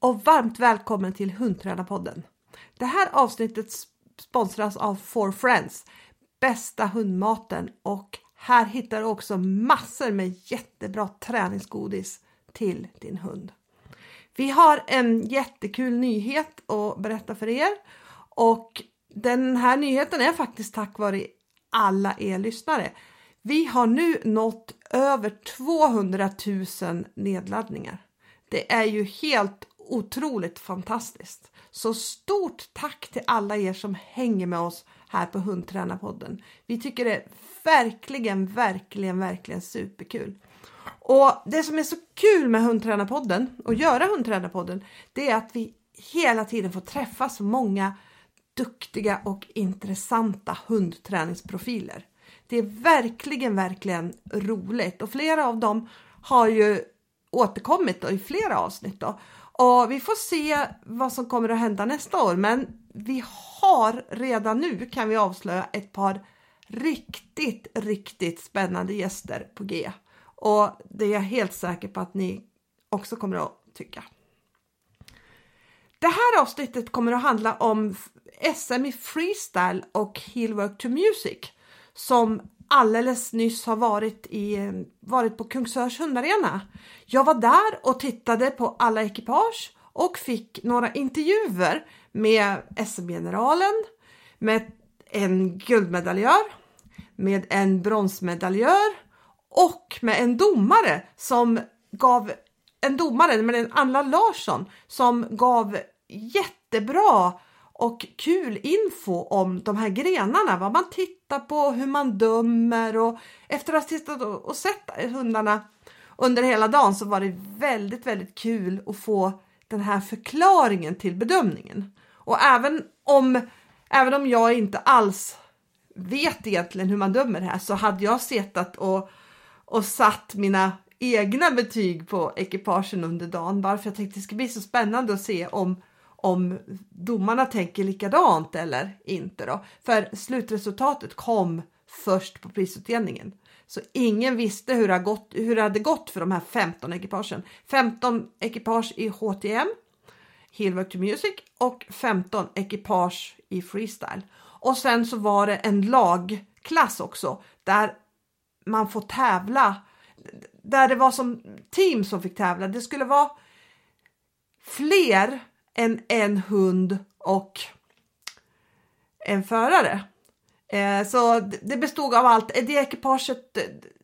och varmt välkommen till Hundtränarpodden. Det här avsnittet sponsras av For Friends, bästa hundmaten och här hittar du också massor med jättebra träningsgodis till din hund. Vi har en jättekul nyhet att berätta för er och den här nyheten är faktiskt tack vare alla er lyssnare. Vi har nu nått över 200 000 nedladdningar. Det är ju helt otroligt fantastiskt. Så stort tack till alla er som hänger med oss här på Hundtränarpodden. Vi tycker det är verkligen, verkligen, verkligen superkul. Och det som är så kul med Hundtränarpodden och göra Hundtränarpodden, det är att vi hela tiden får träffa så många duktiga och intressanta hundträningsprofiler. Det är verkligen, verkligen roligt och flera av dem har ju återkommit i flera avsnitt. Då. Och vi får se vad som kommer att hända nästa år, men vi har redan nu kan vi avslöja ett par riktigt, riktigt spännande gäster på G. Och det är jag helt säker på att ni också kommer att tycka. Det här avsnittet kommer att handla om SM i freestyle och Heelwork to Music som alldeles nyss har varit, i, varit på Kungsörs hundarena. Jag var där och tittade på alla ekipage och fick några intervjuer med SM-generalen, med en guldmedaljör, med en bronsmedaljör och med en domare som gav en domare, men en Anna Larsson, som gav jättebra och kul info om de här grenarna, vad man tittar på, hur man dömer och efter att ha tittat och sett hundarna under hela dagen så var det väldigt, väldigt kul att få den här förklaringen till bedömningen. Och även om, även om jag inte alls vet egentligen hur man dömer här så hade jag suttit och, och satt mina egna betyg på ekipagen under dagen bara för jag tänkte det ska bli så spännande att se om om domarna tänker likadant eller inte då. För slutresultatet kom först på prisutdelningen. Så ingen visste hur det, hade gått, hur det hade gått för de här 15 ekipagen. 15 ekipage i HTM, Heelwork to Music och 15 ekipage i freestyle. Och sen så var det en lagklass också där man får tävla, där det var som team som fick tävla. Det skulle vara fler en, en hund och en förare. Eh, så det bestod av allt. Eh, det ekipaget,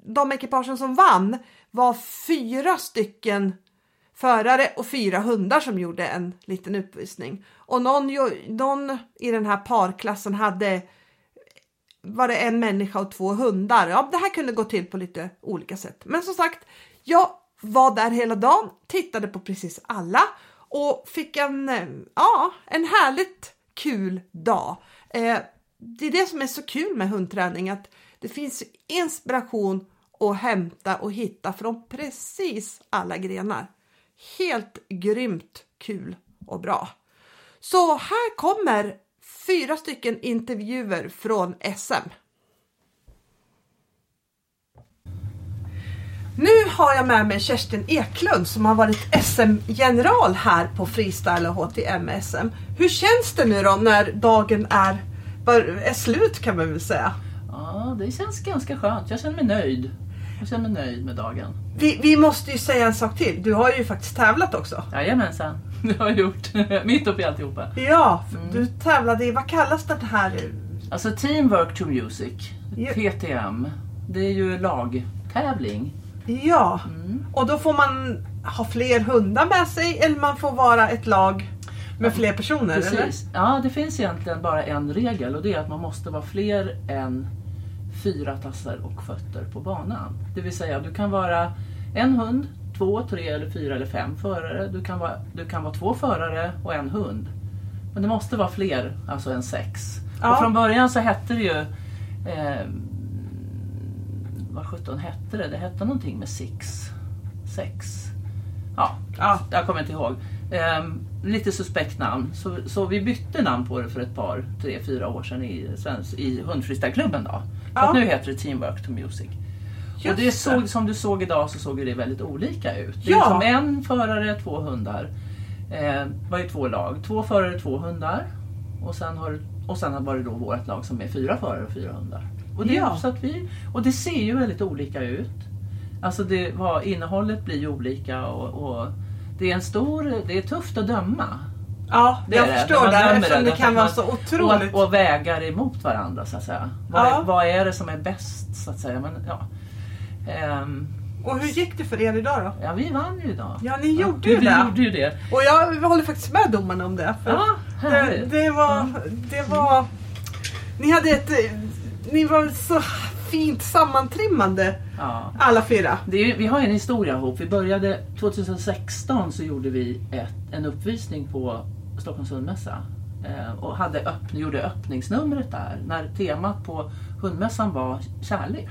de ekipagen som vann var fyra stycken förare och fyra hundar som gjorde en liten uppvisning. Och någon, någon i den här parklassen hade var det en människa och två hundar. Ja, det här kunde gå till på lite olika sätt. Men som sagt, jag var där hela dagen, tittade på precis alla och fick en, eh, ja, en härligt kul dag. Eh, det är det som är så kul med hundträning, att det finns inspiration att hämta och hitta från precis alla grenar. Helt grymt kul och bra. Så här kommer fyra stycken intervjuer från SM. Nu har jag med mig Kerstin Eklund som har varit SM-general här på freestyle och HTM-SM. Hur känns det nu då när dagen är, är slut kan man väl säga? Ja, det känns ganska skönt. Jag känner mig nöjd. Jag känner mig nöjd med dagen. Vi, vi måste ju säga en sak till. Du har ju faktiskt tävlat också. Jajamensan, det har jag gjort. Mitt uppe i alltihopa. Ja, mm. du tävlade i, vad kallas det här? Alltså Teamwork to Music, TTM. Det är ju lagtävling. Ja, mm. och då får man ha fler hundar med sig eller man får vara ett lag med fler personer? Precis. Eller? Ja, det finns egentligen bara en regel och det är att man måste vara fler än fyra tassar och fötter på banan. Det vill säga du kan vara en hund, två, tre, eller fyra eller fem förare. Du kan vara, du kan vara två förare och en hund. Men det måste vara fler, alltså än sex. Ja. Och från början så hette det ju eh, vad sjutton hette det? Det hette någonting med Six. Sex. Ja, ja. jag kommer inte ihåg. Um, lite suspekt namn. Så, så vi bytte namn på det för ett par, tre, fyra år sedan i, i hundfreestyleklubben. Då. Ja. nu heter det Teamwork to Music. Just och det såg, som du såg idag så såg det väldigt olika ut. Det är ja. som en förare, två hundar. Eh, var ju två lag. Två förare, två hundar. Och sen, har, och sen var det då vårt lag som är fyra förare och fyra hundar. Och det, Ja. så att vi, och det ser ju väldigt olika ut. Alltså det, vad, innehållet blir ju olika och, och det är en stor, det är tufft att döma. Ja, Det jag det. förstår det. Eftersom det därför kan vara så otroligt. Och, och vägar emot varandra så att säga. Vad, Ja. är, vad är det som är bäst så att säga. Men, ja. Ehm, Och hur gick det för er idag då? ja, vi vann ju idag. Ja, ni gjorde vi, ju vi det. gjorde ju det. Och jag håller faktiskt med domarna om det. För Ja, det, det var... Det var... Ni hade ett... Ni var så fint sammantrimmade Ja. alla fyra. Är, vi har en historia ihop. Vi började 2016 så gjorde vi ett, en uppvisning på Stockholms hundmässa. Eh, och hade öppn, gjorde öppningsnumret där när temat på hundmässan var kärlek.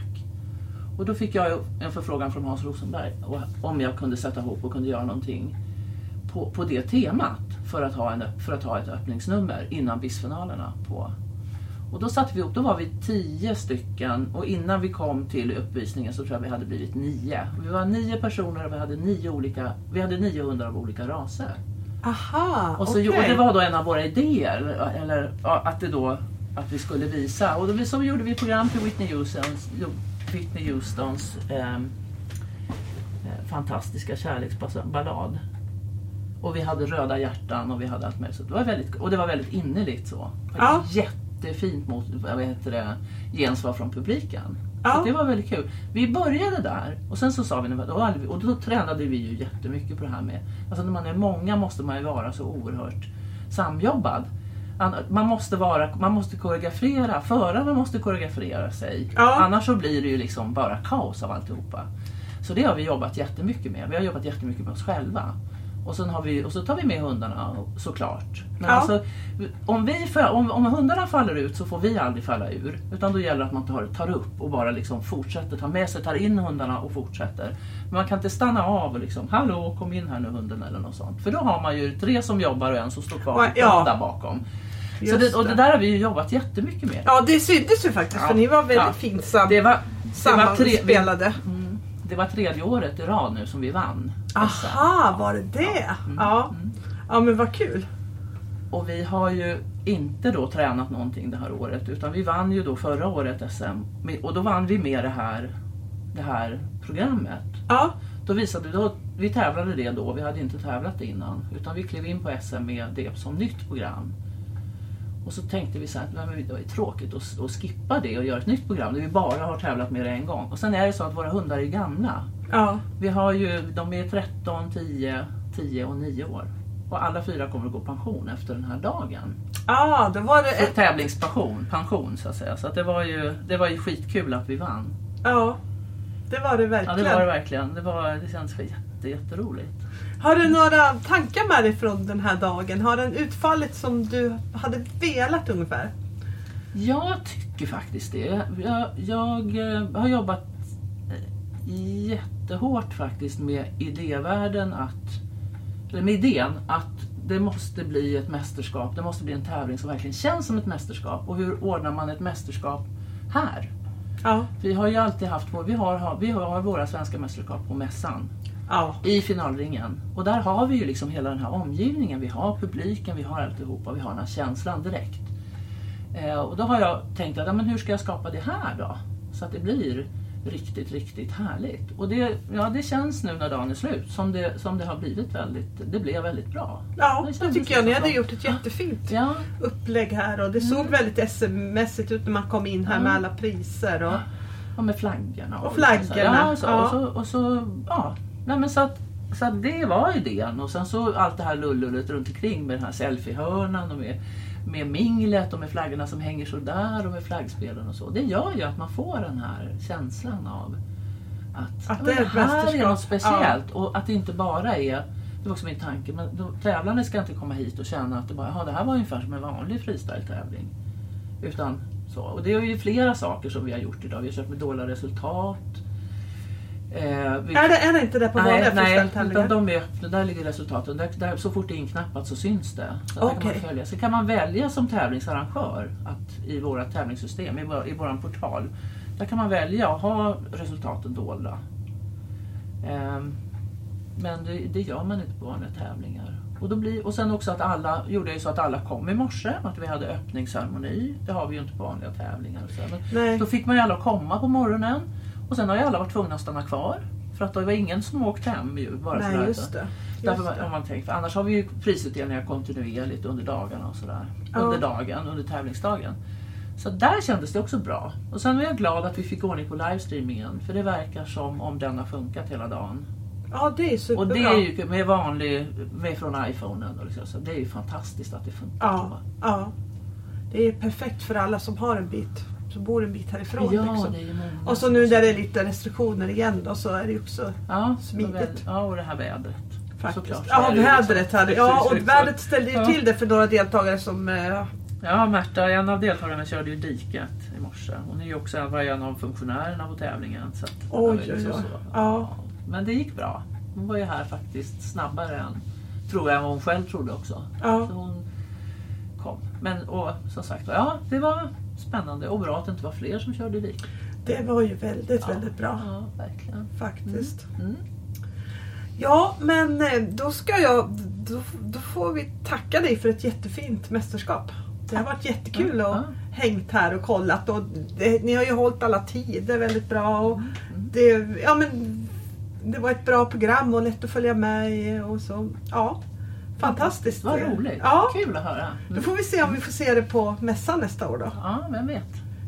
Och då fick jag en förfrågan från Hans Rosenberg om jag kunde sätta ihop och kunde göra någonting på, på det temat för att, ha en, för att ha ett öppningsnummer innan bisfinalerna på och då satte vi ihop, då var vi tio stycken och innan vi kom till uppvisningen så tror jag vi hade blivit nio. Vi var nio personer och vi hade nio, olika, vi hade nio hundar av olika raser. Aha, Och, så, okej. och det var då en av våra idéer, eller att, det då, att vi skulle visa. Och då, så gjorde vi program till Whitney Houstons, Whitney Houstons ehm, eh, fantastiska kärleksballad. Och vi hade röda hjärtan och vi hade allt möjligt. Så det var väldigt, och det var väldigt innerligt så. Ja. Jättefint mot, vad heter det, gensvar från publiken. Ja. Det var väldigt kul. Vi började där och sen så sa vi, och då tränade vi ju jättemycket på det här med, alltså när man är många måste man ju vara så oerhört samjobbad. An- Man måste, vara, man måste koreografera, förarna måste koreografera sig. Ja. Annars så blir det ju liksom bara kaos av alltihopa. Så det har vi jobbat jättemycket med. Vi har jobbat jättemycket med oss själva. Och, sen har vi, och så tar vi med hundarna såklart. Men Ja. alltså, om, vi, om, om hundarna faller ut så får vi aldrig falla ur. Utan då gäller det att man tar, tar upp och bara liksom fortsätter, tar med sig, tar in hundarna och fortsätter. Men man kan inte stanna av och liksom, hallå kom in här nu hunden eller något sånt. För då har man ju tre som jobbar och en som står kvar och Ja. pratar bakom. Så det, och det där har vi ju jobbat jättemycket med. Ja, det syntes ju faktiskt Ja. för ni var väldigt Ja. fint sam- Det var, det var, tre, vi, sammanspelade. mm, det var tredje året i rad nu som vi vann. Aha, var det det? Ja. mm. Ja, men vad kul. Och vi har ju inte då tränat någonting det här året utan vi vann ju då förra året SM och då vann vi med det här, det här programmet. Ja, Då visade då, vi tävlade det då, vi hade inte tävlat det innan utan vi klev in på SM med det som nytt program. Och så tänkte vi så här, "Nej, men det ju tråkigt att, att skippa det och göra ett nytt program där vi bara har tävlat med det en gång. Och sen är det så att våra hundar är gamla. ja. Vi har ju, de är 13, 10, 10 och 9 år. Och alla fyra kommer att gå pension efter den här dagen. Ja, då var det Så ett... tävlingspension, pension så att säga. Så att det, var ju, det var ju skitkul att vi vann. Ja, det var det Ja verkligen. det var det verkligen. Det, var, det känns jätte, jätteroligt. Har du några tankar med dig från den här dagen? Har den utfallit som du hade velat ungefär? Jag tycker faktiskt det. Jag, jag eh, har jobbat eh, jättehårt faktiskt med idévärlden att, eller med idén att det måste bli ett mästerskap. Det måste bli en tävling som verkligen känns som ett mästerskap. Och hur ordnar man ett mästerskap här? Ja. Vi har ju alltid haft vår, vi har, har- vi har våra svenska mästerskap på mässan. Ja. i finalringen. Och där har vi ju liksom hela den här omgivningen. Vi har publiken, vi har alltihopa, vi har den här känslan direkt. Eh, och då har jag tänkt att ja, men hur ska jag skapa det här då? Så att det blir riktigt, riktigt härligt. Och det, ja, det känns nu när dagen är slut som det, som det har blivit väldigt, det blev väldigt bra. Ja, Det det tycker jag. Ni hade så. gjort ett jättefint Ja, upplägg här och det såg väldigt SM-mässigt ut när man kom in här Ja. med alla priser. Och... och med flaggorna. Och så. flaggorna, Ja, så, ja. Och så, och så, ja. Nej, men så, att, så att det var idén. Och sen så allt det här lullullet runt omkring med den här selfiehörnan och med, med minglet och med flaggorna som hänger så där och med flaggspelen och så. Det gör ju att man får den här känslan av att, Att ja, det det här är något speciellt. Och att det inte bara är det var också min tanke, men de, tävlande ska inte komma hit och känna att det, bara, "Jaha, det här var ungefär som en vanlig freestyle-tävling. Utan så. Och det är ju flera saker som vi har gjort idag. Vi har kört med dåliga resultat. Eh, vi, Är, det, är det inte det på vanliga nej, nej, de är öppna. Där ligger resultaten. Där, där, så fort det är inknappat så syns det. Så där kan man följa. Sen kan man välja som tävlingsarrangör att i våra tävlingssystem, i vår, i vår portal, där kan man välja att ha resultaten dolda. Ehm, men det, det gör man inte på vanliga tävlingar. Och, då blir, och sen också att alla gjorde jag ju så att alla kom i morse, att vi hade öppningsceremoni. Det har vi ju inte på vanliga tävlingar. Så. Men Nej. då fick man ju alla komma på morgonen. Och sen har ju alla varit tvungna att stanna kvar. För att det var ingen som åkt hem ju. Bara Nej, sådär. just det. Därför, det. om man tänker, för annars har vi ju prisutdelningar kontinuerligt under dagarna och sådär. Ja. Under dagen, under tävlingsdagen. Så där kändes det också bra. Och sen var jag glad att vi fick ordning på livestreamingen. För det verkar som om den har funkat hela dagen. Ja, det är superbra. Och det är ju med vanlig, med från iPhonen. Och liksom, så det är ju fantastiskt att det funkar. Ja, ja. Det är perfekt för alla som har en bit, som bor en bit härifrån. ja liksom. det är ju många. Och så nu när det är lite restriktioner igen då så är det ju också ja, smidigt. Ja, och det här vädret. faktiskt. Såklart, så Ja, vädret liksom. hade Ja, och Precis, vädret ställde ju Ja. till det för några deltagare som... eh, Ja, Märta, en av deltagarna körde ju diket i morse. Hon är ju också var en av funktionärerna på tävlingen. Så att, Oj, det var oj, liksom oj. så. Ja. Men det gick bra. Hon var ju här faktiskt snabbare än, tror jag, än vad hon själv trodde också. Ja. Så hon kom. Men och, som sagt ja, det var spännande och bra att det inte var fler som körde i diket. Det var ju väldigt, Ja. väldigt bra. Ja, verkligen. Faktiskt. Mm. Ja, men eh, då ska jag... Då, då får vi tacka dig för ett jättefint mästerskap. Det har varit jättekul Ja, att ja. hängt här och kollat. Och det, ni har ju hållit alla tider väldigt bra. Och Mm, det, ja, men, det var ett bra program och lätt att följa med. Och så, ja, fantastiskt. Vad roligt. Ja, Kul att höra. då Mm. får vi se om vi får se det på mässan nästa år då. Ja, vem vet.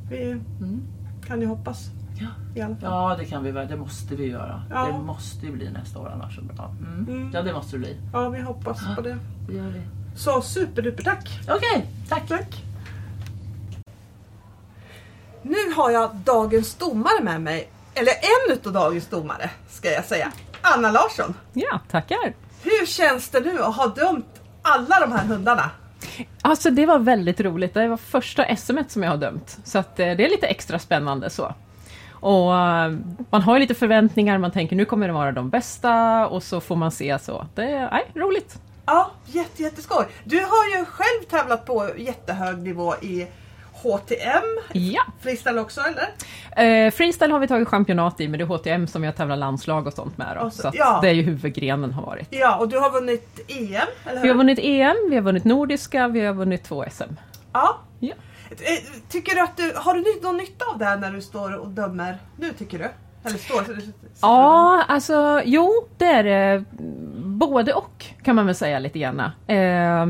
Vi Mm. kan ju hoppas Ja. i alla fall. Ja, det kan vi väl. Det måste vi göra. Ja. Det måste ju bli nästa år annars. Ja, mm. Mm. ja det måste det bli. Ja, vi hoppas på det. Det gör vi. Så superduper tack! Okej, tack. Tack! Nu har jag dagens domare med mig. Eller en utav dagens domare ska jag säga. Anna Larsson. Ja, tackar. Hur känns det nu att ha dömt alla de här hundarna? Alltså det var väldigt roligt. Det var första SM som jag har dömt. Så att eh, det är lite extra spännande så. Och eh, man har ju lite förväntningar, man tänker nu kommer det vara de bästa och så får man se så. Det är nej, roligt. Ja, jätte, jätteskoj. Du har ju själv tävlat på jättehög nivå i HTM. Ja. Freestyle också eller? Eh, freestyle har vi tagit championat i, men det är HTM som jag tävlar landslag och sånt med. Då. Och så- Så ja. det är ju huvudgrenen har varit. Ja, och du har vunnit EM, eller hur? Vi har vunnit EM, vi har vunnit Nordiska, vi har vunnit två SM. Ja. Ja. Eh, Tycker du att du, har du någon nytta av det här när du står och dömer nu tycker du? Eller står du och Ja, alltså jo, det är det. Både och kan man väl säga lite grann. Eh,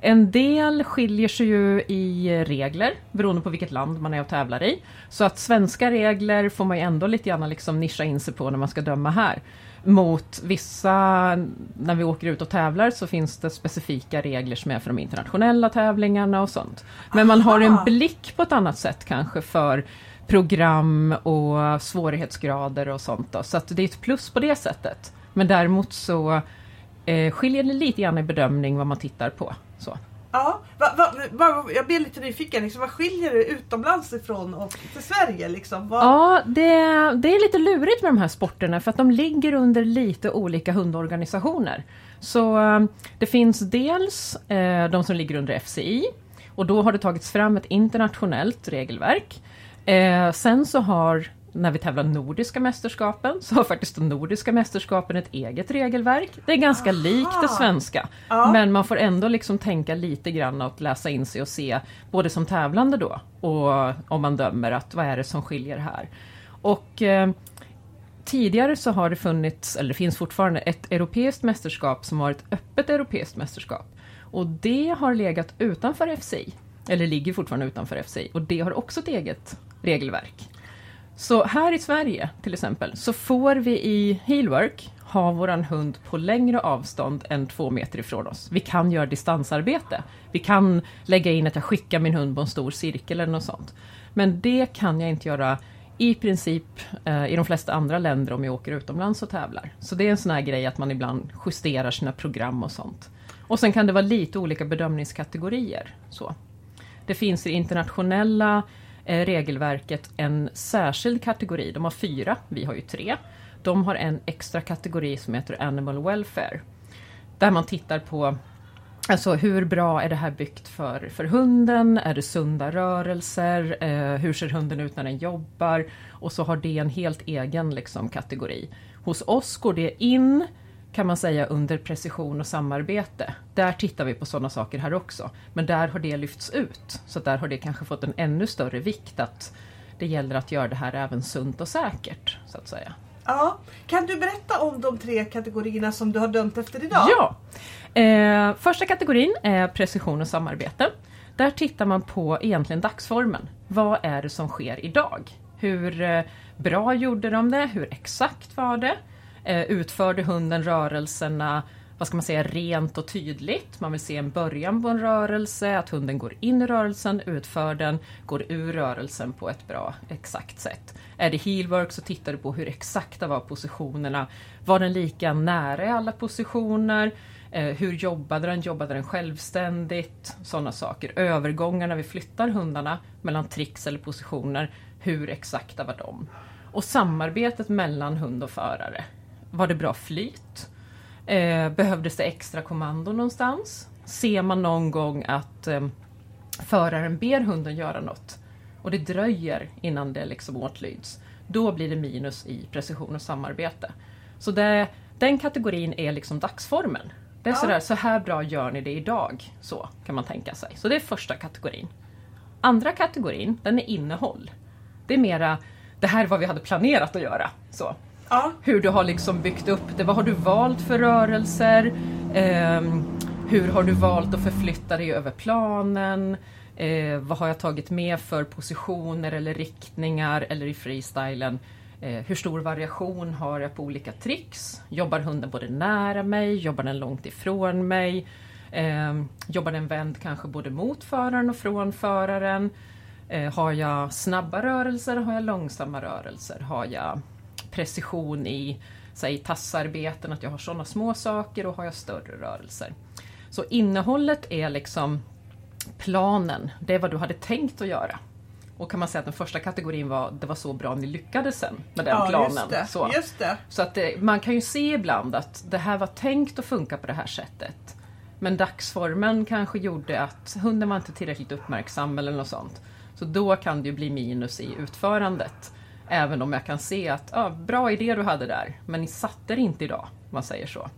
en del skiljer sig ju i regler beroende på vilket land man är och tävlar i. Så att svenska regler får man ju ändå lite grann liksom nischa in sig på när man ska döma här. Mot vissa, när vi åker ut och tävlar så finns det specifika regler som är för de internationella tävlingarna och sånt. Men man har en blick på ett annat sätt kanske för program och svårighetsgrader och sånt. Då. Så att det är ett plus på det sättet. Men däremot så eh, skiljer det lite grann i bedömning vad man tittar på. Så. Ja, va, va, va, jag blir lite nyfiken. Liksom, vad skiljer det utomlands ifrån och till Sverige? Liksom? Vad, Ja, det, det är lite lurigt med de här sporterna för att de ligger under lite olika hundorganisationer. Så eh, det finns dels eh, de som ligger under FCI och då har det tagits fram ett internationellt regelverk. Eh, sen så har, när vi tävlar nordiska mästerskapen, så har faktiskt de nordiska mästerskapen ett eget regelverk. Det är ganska likt det svenska. Ja. Men man får ändå liksom tänka lite grann och läsa in sig och se, både som tävlande då och om man dömer, att vad är det som skiljer här? Och eh, tidigare så har det funnits, eller det finns fortfarande, ett europeiskt mästerskap som var ett öppet europeiskt mästerskap. Och det har legat utanför FCI, eller ligger fortfarande utanför FCI, och det har också ett eget regelverk. Så här i Sverige till exempel, så får vi i Healwork ha våran hund på längre avstånd än två meter ifrån oss. Vi kan göra distansarbete. Vi kan lägga in att jag skickar min hund på en stor cirkel eller något sånt. Men det kan jag inte göra i princip eh, i de flesta andra länder om jag åker utomlands och tävlar. Så det är en sån här grej att man ibland justerar sina program och sånt. Och sen kan det vara lite olika bedömningskategorier. Så. Det finns i internationella Eh, regelverket en särskild kategori. De har fyra, vi har ju tre. De har en extra kategori som heter Animal Welfare. Där man tittar på Alltså hur bra är det här byggt för, för hunden? Är det sunda rörelser? Eh, hur ser hunden ut när den jobbar? Och så har det en helt egen liksom, kategori. Hos oss går det in kan man säga under precision och samarbete. Där tittar vi på sådana saker här också. Men där har det lyfts ut. Så där har det kanske fått en ännu större vikt att det gäller att göra det här även sunt och säkert. så att säga. Ja. Kan du berätta om de tre kategorierna som du har dömt efter idag? Ja! Eh, första kategorin är precision och samarbete. Där tittar man på egentligen dagsformen. Vad är det som sker idag? Hur eh, bra gjorde de det? Hur exakt var det? Eh, utförde hunden rörelserna vad ska man säga, rent och tydligt. Man vill se en början på en rörelse, att hunden går in i rörelsen, utför den, går ur rörelsen på ett bra, exakt sätt. Är det heelwork så tittar du på hur exakta var positionerna. Var den lika nära i alla positioner? Eh, hur jobbade den? Jobbade den självständigt? Sådana saker. Övergångar när vi flyttar hundarna mellan tricks eller positioner. Hur exakta var de? Och samarbetet mellan hund och förare. Var det bra flyt? Eh, behövdes det extra kommando någonstans? Ser man någon gång att eh, föraren ber hunden göra något och det dröjer innan det liksom åtlyds, då blir det minus i precision och samarbete. Så det, den kategorin är liksom dagsformen. Det är Ja. sådär, så här bra gör ni det idag. Så kan man tänka sig. Så det är första kategorin. Andra kategorin, den är innehåll. Det är mera, det här är vad vi hade planerat att göra. Så Ja. hur du har liksom byggt upp det. Vad har du valt för rörelser? Eh, hur har du valt att förflytta dig över planen? Eh, vad har jag tagit med för positioner eller riktningar eller i freestylen? Eh, hur stor variation har jag på olika tricks? Jobbar hunden både nära mig? Jobbar den långt ifrån mig? Eh, jobbar den vänd kanske både mot föraren och från föraren? Eh, har jag snabba rörelser? Har jag långsamma rörelser? Har jag precision i säg, tassarbeten, att jag har sådana små saker och har jag större rörelser. Så innehållet är liksom planen, det är vad du hade tänkt att göra. Och kan man säga att den första kategorin var, det var så bra ni lyckades sen med den ja, planen. Just det. Så. Just det. Så att det, man kan ju se ibland att det här var tänkt att funka på det här sättet. Men dagsformen kanske gjorde att hunden var inte tillräckligt uppmärksam eller något sånt. Så då kan det ju bli minus i utförandet. Även om jag kan se att, ja, bra idé du hade där, men ni satte det inte idag, man säger så.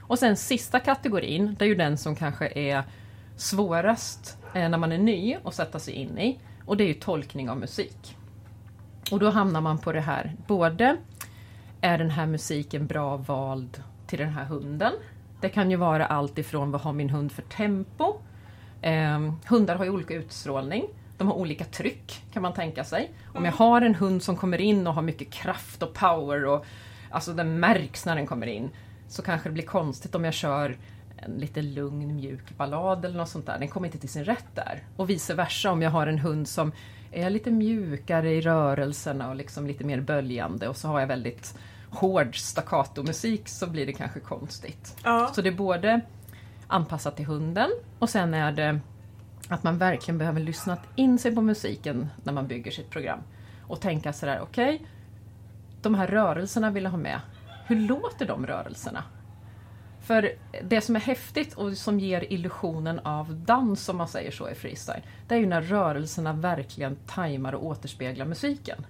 Och sen sista kategorin, det är ju den som kanske är svårast eh, när man är ny att sätta sig in i. Och det är ju tolkning av musik. Och då hamnar man på det här, både är den här musiken bra vald till den här hunden? Det kan ju vara allt ifrån vad har min hund för tempo? Eh, hundar har ju olika utstrålning. De har olika tryck kan man tänka sig. Om jag har en hund som kommer in och har mycket kraft och power och alltså den märks när den kommer in så kanske det blir konstigt om jag kör en lite lugn mjuk ballad eller något sånt där. Den kommer inte till sin rätt där. Och vice versa om jag har en hund som är lite mjukare i rörelserna och liksom lite mer böljande och så har jag väldigt hård staccato-musik så blir det kanske konstigt. Ja. Så det är både anpassat till hunden och sen är det att man verkligen behöver lyssna in sig på musiken när man bygger sitt program. Och tänka sådär, okej, de här rörelserna vill jag ha med. Hur låter de rörelserna? För det som är häftigt och som ger illusionen av dans, om man säger så i freestyle, det är ju när rörelserna verkligen tajmar och återspeglar musiken.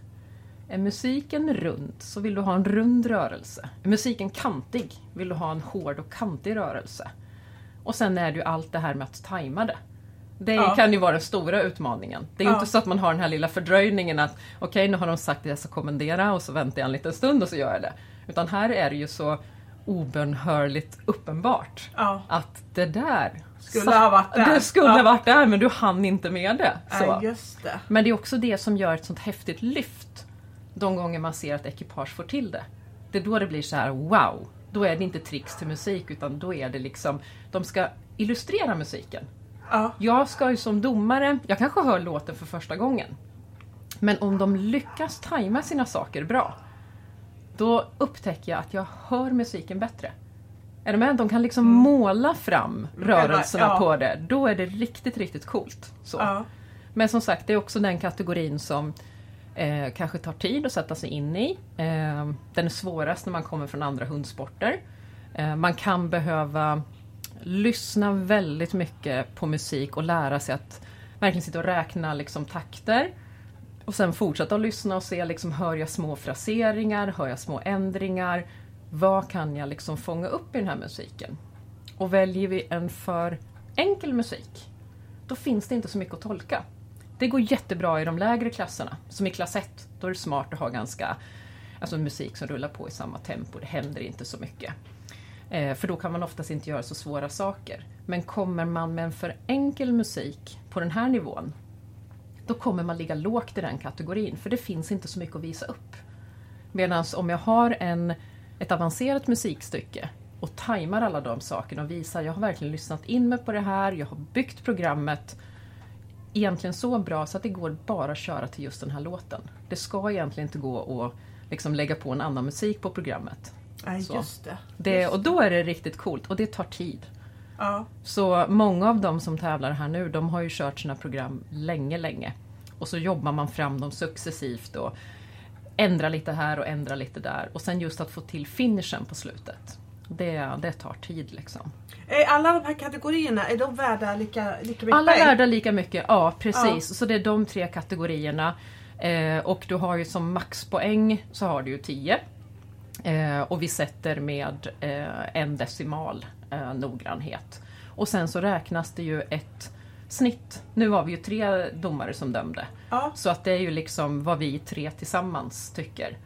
Är musiken rund så vill du ha en rund rörelse. Är musiken kantig vill du ha en hård och kantig rörelse. Och sen är det ju allt det här med att tajma det. Det Ja. kan ju vara den stora utmaningen. Det är Ja. inte så att man har den här lilla fördröjningen att okej, nu har de sagt att jag ska kommendera och så väntar jag en liten stund och så gör jag det. Utan här är det ju så obönhörligt uppenbart Ja. att det där Skulle ha varit där. Det skulle ha varit där men du hann inte med det. Så. Det. Men det är också det som gör ett sånt häftigt lyft de gånger man ser att ekipage får till det. Det är då det blir så här: wow! Då är det inte tricks till musik utan då är det liksom, de ska illustrera musiken. Ja. Jag ska ju som domare, jag kanske hör låten för första gången. Men om de lyckas tajma sina saker bra, då upptäcker jag att jag hör musiken bättre. Är du med? De kan liksom måla fram rörelserna Ja. på det. Då är det riktigt, riktigt coolt. Så. Ja. Men som sagt, det är också den kategorin som eh, kanske tar tid att sätta sig in i. Eh, den är svårast när man kommer från andra hundsporter. Eh, man kan behöva lyssna väldigt mycket på musik och lära sig att verkligen sitta och räkna liksom, takter. Och sen fortsätta att lyssna och se, liksom, hör jag små fraseringar, hör jag små ändringar? vad kan jag liksom fånga upp i den här musiken? Och väljer vi en för enkel musik, då finns det inte så mycket att tolka. Det går jättebra i de lägre klasserna, som i klass 1. Då är det smart att ha ganska, alltså musik som rullar på i samma tempo, det händer inte så mycket. Eh, för då kan man oftast inte göra så svåra saker. Men kommer man med en för enkel musik på den här nivån, då kommer man ligga lågt i den kategorin, för det finns inte så mycket att visa upp. Medan om jag har en, ett avancerat musikstycke och tajmar alla de sakerna och visar jag har verkligen lyssnat in mig på det här, jag har byggt programmet egentligen så bra så att det går bara att köra till just den här låten. Det ska egentligen inte gå att liksom lägga på en annan musik på programmet. Så. just det. Det, och då är det riktigt coolt och det tar tid. Ja. Så många av de som tävlar här nu, de har ju kört sina program länge, länge. Och så jobbar man fram dem successivt och ändrar lite här och ändrar lite där. Och sen just att få till finishen på slutet. Det, det tar tid liksom. Är alla de här kategorierna, är de värda lika, lika mycket Alla är värda lika mycket, ja precis. Så det är de tre kategorierna. Eh, och du har ju som maxpoäng så har du ju 10. Eh, och vi sätter med eh, en decimal eh, noggrannhet. Och sen så räknas det ju ett snitt. Nu var vi ju tre domare som dömde. Ja. Så att det är ju liksom vad vi tre tillsammans tycker.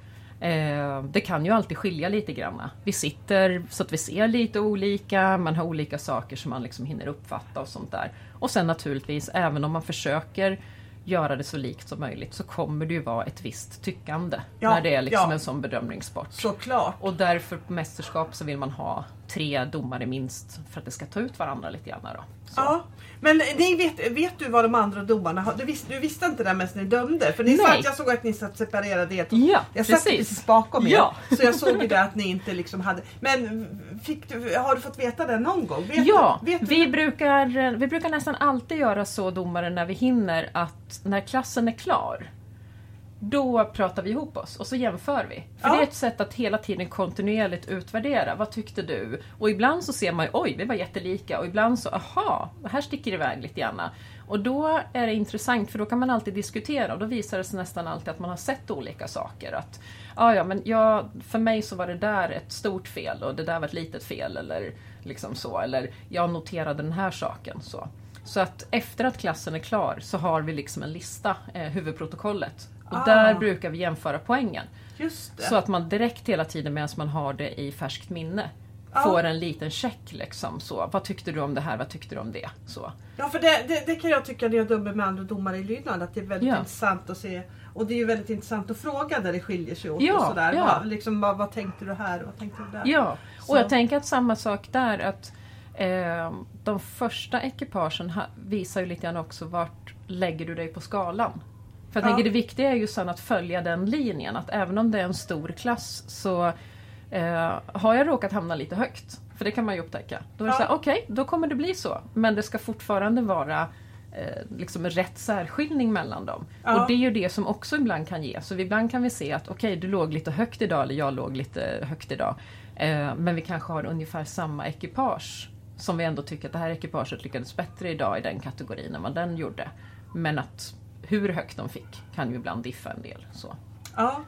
Eh, det kan ju alltid skilja lite grann. Vi sitter så att vi ser lite olika, man har olika saker som man liksom hinner uppfatta och sånt där. Och sen naturligtvis, även om man försöker göra det så likt som möjligt så kommer det ju vara ett visst tyckande Ja, när det är liksom ja. en sån bedömningssport. Såklart. Och därför på mästerskap så vill man ha tre domare minst för att det ska ta ut varandra lite grann. Då. Så. Ja. Men ni vet, vet du vad de andra domarna har? Du, visste, du visste inte det medan ni dömde? För ni satt, jag såg att ni satt separerade. er. Ja, jag satt precis. precis bakom er. Ja. Så jag såg ju det att ni inte liksom hade... Men du, har du fått veta det någon gång? Vet Ja, du, vet du vi, brukar, vi brukar nästan alltid göra så domare när vi hinner att när klassen är klar då pratar vi ihop oss och så jämför vi. För Ja. det är ett sätt att hela tiden kontinuerligt utvärdera. Vad tyckte du? Och ibland så ser man ju, oj, vi var jättelika. Och ibland så, aha, här sticker det iväg lite grann. Och då är det intressant för då kan man alltid diskutera och då visar det sig nästan alltid att man har sett olika saker. Att, ja, ja, men jag, för mig så var det där ett stort fel och det där var ett litet fel. Eller liksom så. Eller jag noterade den här saken. Så. Så att efter att klassen är klar så har vi liksom en lista, eh, huvudprotokollet. Och Ah. där brukar vi jämföra poängen. Så att man direkt hela tiden medan man har det i färskt minne Ja. får en liten check. Liksom, så. Vad tyckte du om det här? Vad tyckte du om det? Så. Ja för det, det, det kan jag tycka när jag dömer med andra domare i lydnad att det är väldigt Ja. intressant att se. Och det är ju väldigt intressant att fråga där det skiljer sig åt. Ja, och sådär. ja. Vad, liksom, vad, vad tänkte du här och vad tänkte du där? Ja, Så. och jag tänker att samma sak där. att eh, De första ekipagen visar ju lite grann också vart lägger du dig på skalan. För jag Ja. tänker det viktiga är ju sen att följa den linjen. Att även om det är en stor klass så eh, har jag råkat hamna lite högt. För det kan man ju upptäcka. Då är det Ja. så här, okej, då kommer det bli så. Men det ska fortfarande vara eh, liksom rätt särskiljning mellan dem. Ja. Och det är ju det som också ibland kan ge. Så ibland kan vi se att okej, du låg lite högt idag eller jag låg lite högt idag. Eh, men vi kanske har ungefär samma ekipage. Som vi ändå tycker att det här ekipaget lyckades bättre idag i den kategorin än vad den gjorde. Men att hur högt de fick kan ju ibland diffa en del. Så. Ja.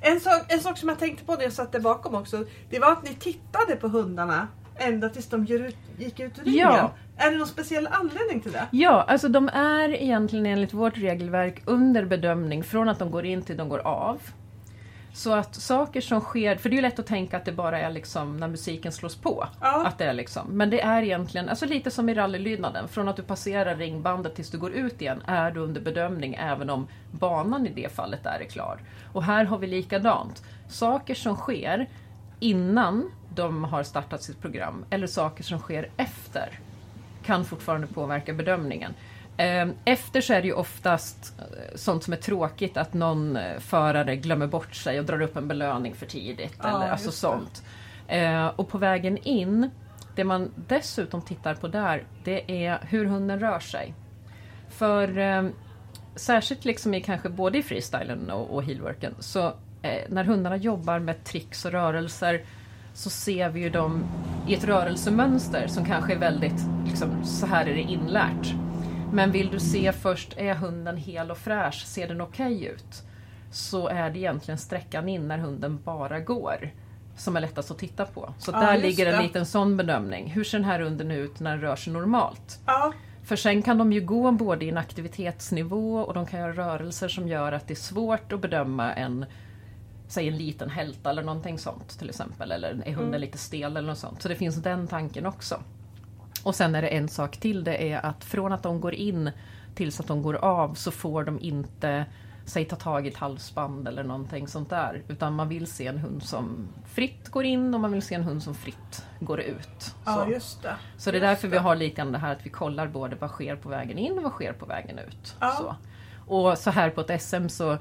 En sak, en sak som jag tänkte på när jag satt där bakom också. Det var att ni tittade på hundarna ända tills de gick ut ur ringen. Ja. Är det någon speciell anledning till det? Ja, alltså de är egentligen enligt vårt regelverk under bedömning från att de går in till de går av. Så att saker som sker, för det är ju lätt att tänka att det bara är liksom när musiken slås på. Ja. Att det är liksom, men det är egentligen, alltså lite som i rallylydnaden, från att du passerar ringbandet tills du går ut igen är du under bedömning även om banan i det fallet är klar. Och här har vi likadant. Saker som sker innan de har startat sitt program eller saker som sker efter kan fortfarande påverka bedömningen. Eh, Efter så är det ju oftast eh, sånt som är tråkigt, att någon eh, förare glömmer bort sig och drar upp en belöning för tidigt. Ja, eller alltså sånt. Eh, Och på vägen in, det man dessutom tittar på där, det är hur hunden rör sig. För eh, särskilt liksom i kanske både i freestylen och, och heelworken, så eh, när hundarna jobbar med tricks och rörelser så ser vi ju dem i ett rörelsemönster som kanske är väldigt, liksom, så här är det inlärt. Men vill du se först, är hunden hel och fräsch, ser den okej ut? Så är det egentligen sträckan in när hunden bara går. som är lättast att titta på. Så Ja, där ligger en det. liten sån bedömning. Hur ser den här hunden ut när den rör sig normalt? Ja, För sen kan de ju gå både i en aktivitetsnivå och de kan göra rörelser som gör att det är svårt att bedöma en Säg en liten hälta eller någonting sånt till exempel. Eller är hunden Mm. lite stel eller något sånt. Så det finns den tanken också. Och sen är det en sak till. Det är att från att de går in tills att de går av så får de inte Säg ta tag i ett halsband eller någonting sånt där. Utan man vill se en hund som fritt går in och man vill se en hund som fritt går ut. ja Så. just det. Så det är därför vi har lite det här att vi kollar både vad sker på vägen in och vad sker på vägen ut. Ja. Så. Och så här på ett SM så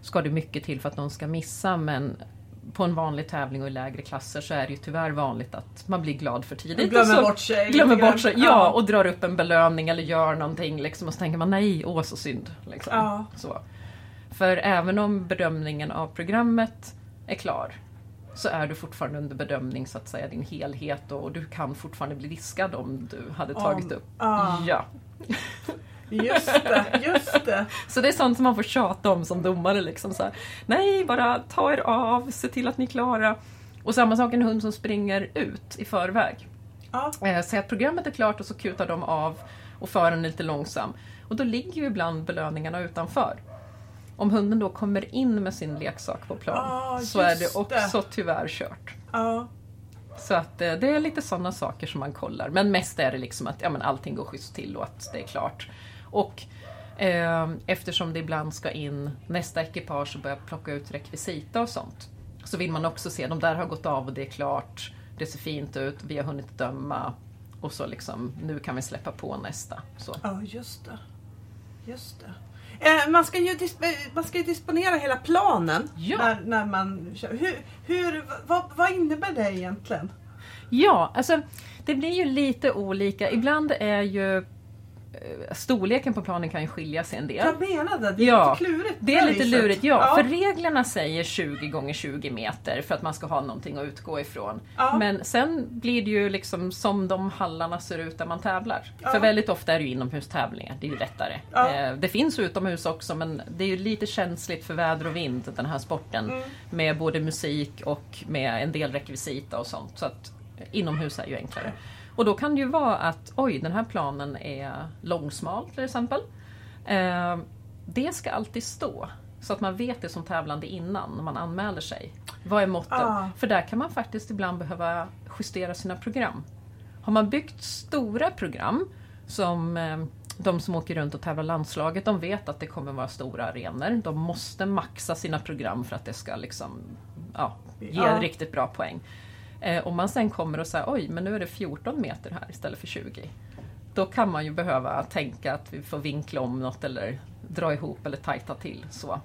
ska det mycket till för att någon ska missa men på en vanlig tävling och i lägre klasser så är det ju tyvärr vanligt att man blir glad för tidigt. De glömmer så bort sig Glömmer bort sig, ja, och drar upp en belöning eller gör någonting liksom, och så tänker man nej, åh så synd. Liksom. Ja. Så. För även om bedömningen av programmet är klar så är du fortfarande under bedömning så att säga din helhet och du kan fortfarande bli diskad om du hade Om- tagit upp. ja. Ja. Just det, just det. Så det är sånt som man får tjata om som domare. Liksom så här, Nej, bara ta er av, se till att ni är klara. Och samma sak en hund som springer ut i förväg. Ja, Eh, Säg att programmet är klart och så kutar de av och för en lite långsam. Och då ligger ju ibland belöningarna utanför. Om hunden då kommer in med sin leksak på plan Ah, så är det också tyvärr kört. ja. Så att eh, det är lite sådana saker som man kollar. Men mest är det liksom att ja, men allting går schysst till och att det är klart. Och eh, eftersom det ibland ska in nästa ekipage och börja plocka ut rekvisita och sånt. Så vill man också se, de där har gått av och det är klart. Det ser fint ut, vi har hunnit döma. Och så liksom, nu kan vi släppa på nästa. Så. Ja, just det. Just det. Eh, man, ska ju eh, man ska disponera hela planen Ja. när, när man kör. Hur, hur, vad, vad innebär det egentligen? Ja, alltså det blir ju lite olika. Ibland är ju storleken på planen kan ju skilja sig en del. Jag menade, det är Ja, lite klurigt. Det är lite lurigt, ja, För reglerna säger 20 gånger 20 meter för att man ska ha någonting att utgå ifrån. Ja. Men sen blir det ju liksom som de hallarna ser ut där man tävlar. Ja. För väldigt ofta är det ju inomhustävlingar, det är ju lättare. Ja. Eh, Det finns utomhus också men det är ju lite känsligt för väder och vind den här sporten. Mm. Med både musik och med en del rekvisita och sånt. Så att eh, inomhus är ju enklare. Och då kan det ju vara att oj, den här planen är långsmal till exempel. Eh, det ska alltid stå. Så att man vet det som tävlande innan när man anmäler sig. Vad är måtten? Ah. För där kan man faktiskt ibland behöva justera sina program. Har man byggt stora program som eh, de som åker runt och tävlar landslaget, de vet att det kommer vara stora arenor. De måste maxa sina program för att det ska liksom, ja, ge Ja. riktigt bra poäng. Eh, om man sen kommer och säger oj, men nu är det 14 meter här istället för 20. Då kan man ju behöva tänka att vi får vinkla om något eller dra ihop eller tajta till. Så.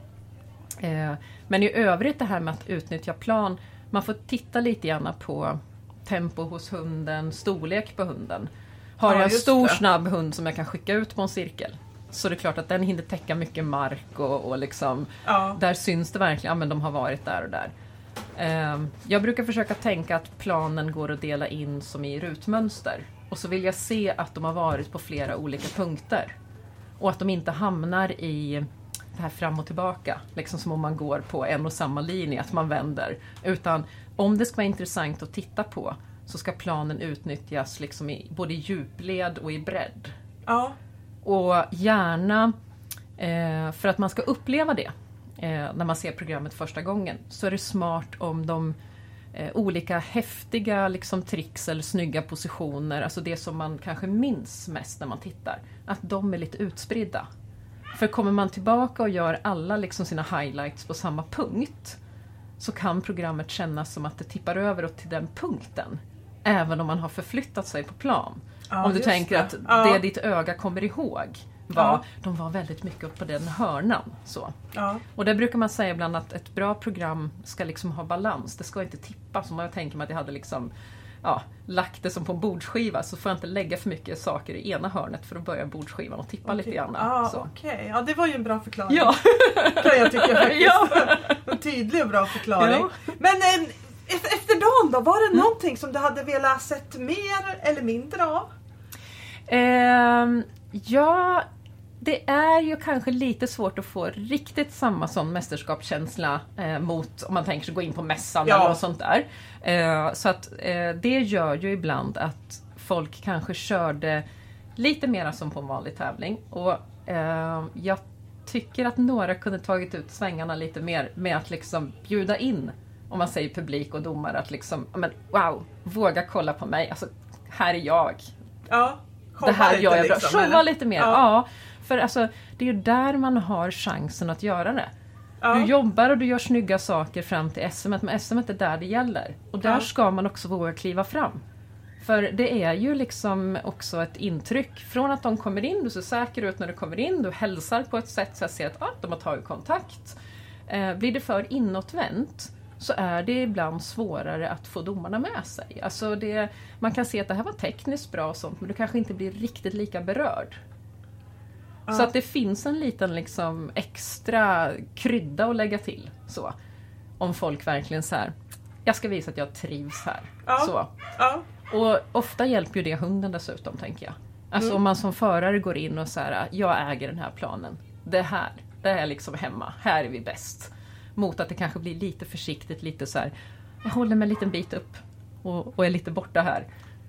Eh, men i övrigt det här med att utnyttja plan, man får titta lite grann på tempo hos hunden, storlek på hunden. Har Ja, jag en stor det. snabb hund som jag kan skicka ut på en cirkel så det är klart att den hinner täcka mycket mark och, och liksom Ja. där syns det verkligen, ja men de har varit där och där. Ehm, Jag brukar försöka tänka att planen går att dela in som i rutmönster. Och så vill jag se att de har varit på flera olika punkter. Och att de inte hamnar i det här fram och tillbaka, liksom som om man går på en och samma linje, att man vänder. Utan om det ska vara intressant att titta på så ska planen utnyttjas liksom i både i djupled och i bredd. Ja. Och gärna, eh, för att man ska uppleva det när man ser programmet första gången, så är det smart om de eh, olika häftiga liksom, tricks eller snygga positioner, alltså det som man kanske minns mest när man tittar, att de är lite utspridda. För kommer man tillbaka och gör alla liksom, sina highlights på samma punkt, så kan programmet kännas som att det tippar över till den punkten. Även om man har förflyttat sig på plan. Ja, om du tänker det. att Ja. det ditt öga kommer ihåg var, Ja. de var väldigt mycket upp på den hörnan. Så. Ja. Och där brukar man säga ibland att ett bra program ska liksom ha balans. Det ska inte tippa. Som jag tänker mig att jag hade liksom ja, lagt det som på en bordsskiva så får jag inte lägga för mycket saker i ena hörnet för då börjar bordsskivan att tippa lite grann. Ja, så. okej. Ja, det var ju en bra förklaring. Ja. Kan jag tycka faktiskt. Ja. En tydlig och bra förklaring. Ja. Men eh, efter, dagen då, var det någonting som du hade velat sett mer eller mindre av? Ehm, ja, det är ju kanske lite svårt att få riktigt samma sån mästerskapskänsla eh, mot om man tänker sig gå in på mässan Ja. eller något sånt där. Eh, så att eh, det gör ju ibland att folk kanske körde lite mera som på en vanlig tävling. Och eh, jag tycker att några kunde tagit ut svängarna lite mer med att liksom bjuda in, om man säger publik och domare, att liksom, men wow, våga kolla på mig. Alltså, här är jag, Ja. det här lite gör jag bra. liksom, Showa lite mer. Ja. Ja. För alltså, det är ju där man har chansen att göra det. Ja. Du jobbar och du gör snygga saker fram till SM, men SM är där det gäller. Och där Ja. ska man också våga kliva fram. För det är ju liksom också ett intryck från att de kommer in, du ser säker ut när du kommer in, du hälsar på ett sätt så jag ser att ah, de har tagit kontakt. Eh, blir det för inåtvänt så är det ibland svårare att få domarna med sig. Alltså det, man kan se att det här var tekniskt bra och sånt men du kanske inte blir riktigt lika berörd. Så att det finns en liten liksom extra krydda att lägga till. Så. Om folk verkligen så här, jag ska visa att jag trivs här. Ja. Så. Ja. Och ofta hjälper ju det hunden dessutom, tänker jag. Alltså Mm. om man som förare går in och säger jag äger den här planen. Det här, det är liksom hemma. Här är vi bäst. Mot att det kanske blir lite försiktigt, lite så här. Jag håller mig en liten bit upp och, och är lite borta här.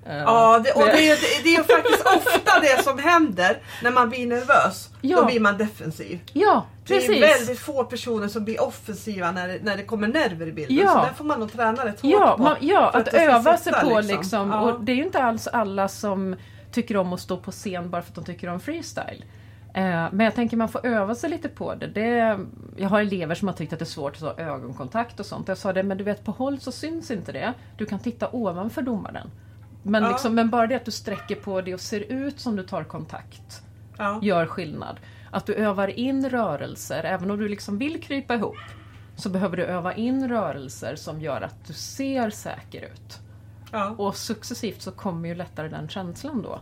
Eh, Ja, det, och det, är- det, det är faktiskt ofta det som händer när man blir nervös. Ja. Då blir man defensiv. Ja, Det är precis. väldigt få personer som blir offensiva när det, när det kommer nerver i bilden. Ja. Så där får man nog träna rätt hårt Ja, på. man, ja att, att det öva sig på liksom. liksom. Ja. Och det är ju inte alls alla som tycker om att stå på scen bara för att de tycker om freestyle. Eh, men jag tänker man får öva sig lite på det. det. Jag har elever som har tyckt att det är svårt att ha ögonkontakt och sånt. Jag sa det, men du vet på håll så syns inte det. Du kan titta ovanför domaren. Men, Ja. liksom, men bara det att du sträcker på det och ser ut som du tar kontakt Ja. gör skillnad. Att du övar in rörelser, även om du liksom vill krypa ihop, så behöver du öva in rörelser som gör att du ser säker ut. Ja. Och successivt så kommer ju lättare den känslan då.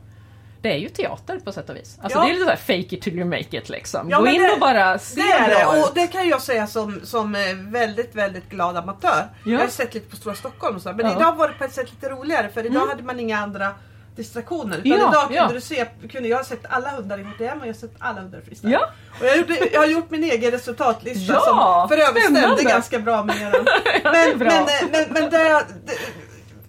Det är ju teater på sätt och vis. Alltså Ja. det är lite såhär fake it till you make it liksom. Ja, Gå men in det- och bara se Det är det och det kan jag säga som, som eh, väldigt, väldigt glad amatör. Ja. Jag har sett lite på Stora Stockholm och så, men idag var det på ett sätt lite roligare för idag Mm. hade man inga andra distraktioner. Utan Ja, idag kunde ja. du se, kunde jag ha sett alla hundar i HTM och jag har sett alla hundar i freestyle. Ja. Och jag, gjorde, jag har gjort min egen resultatlista Ja, som för övrigt stämde ganska bra med eran. Men, bra. men, eh, men, men det,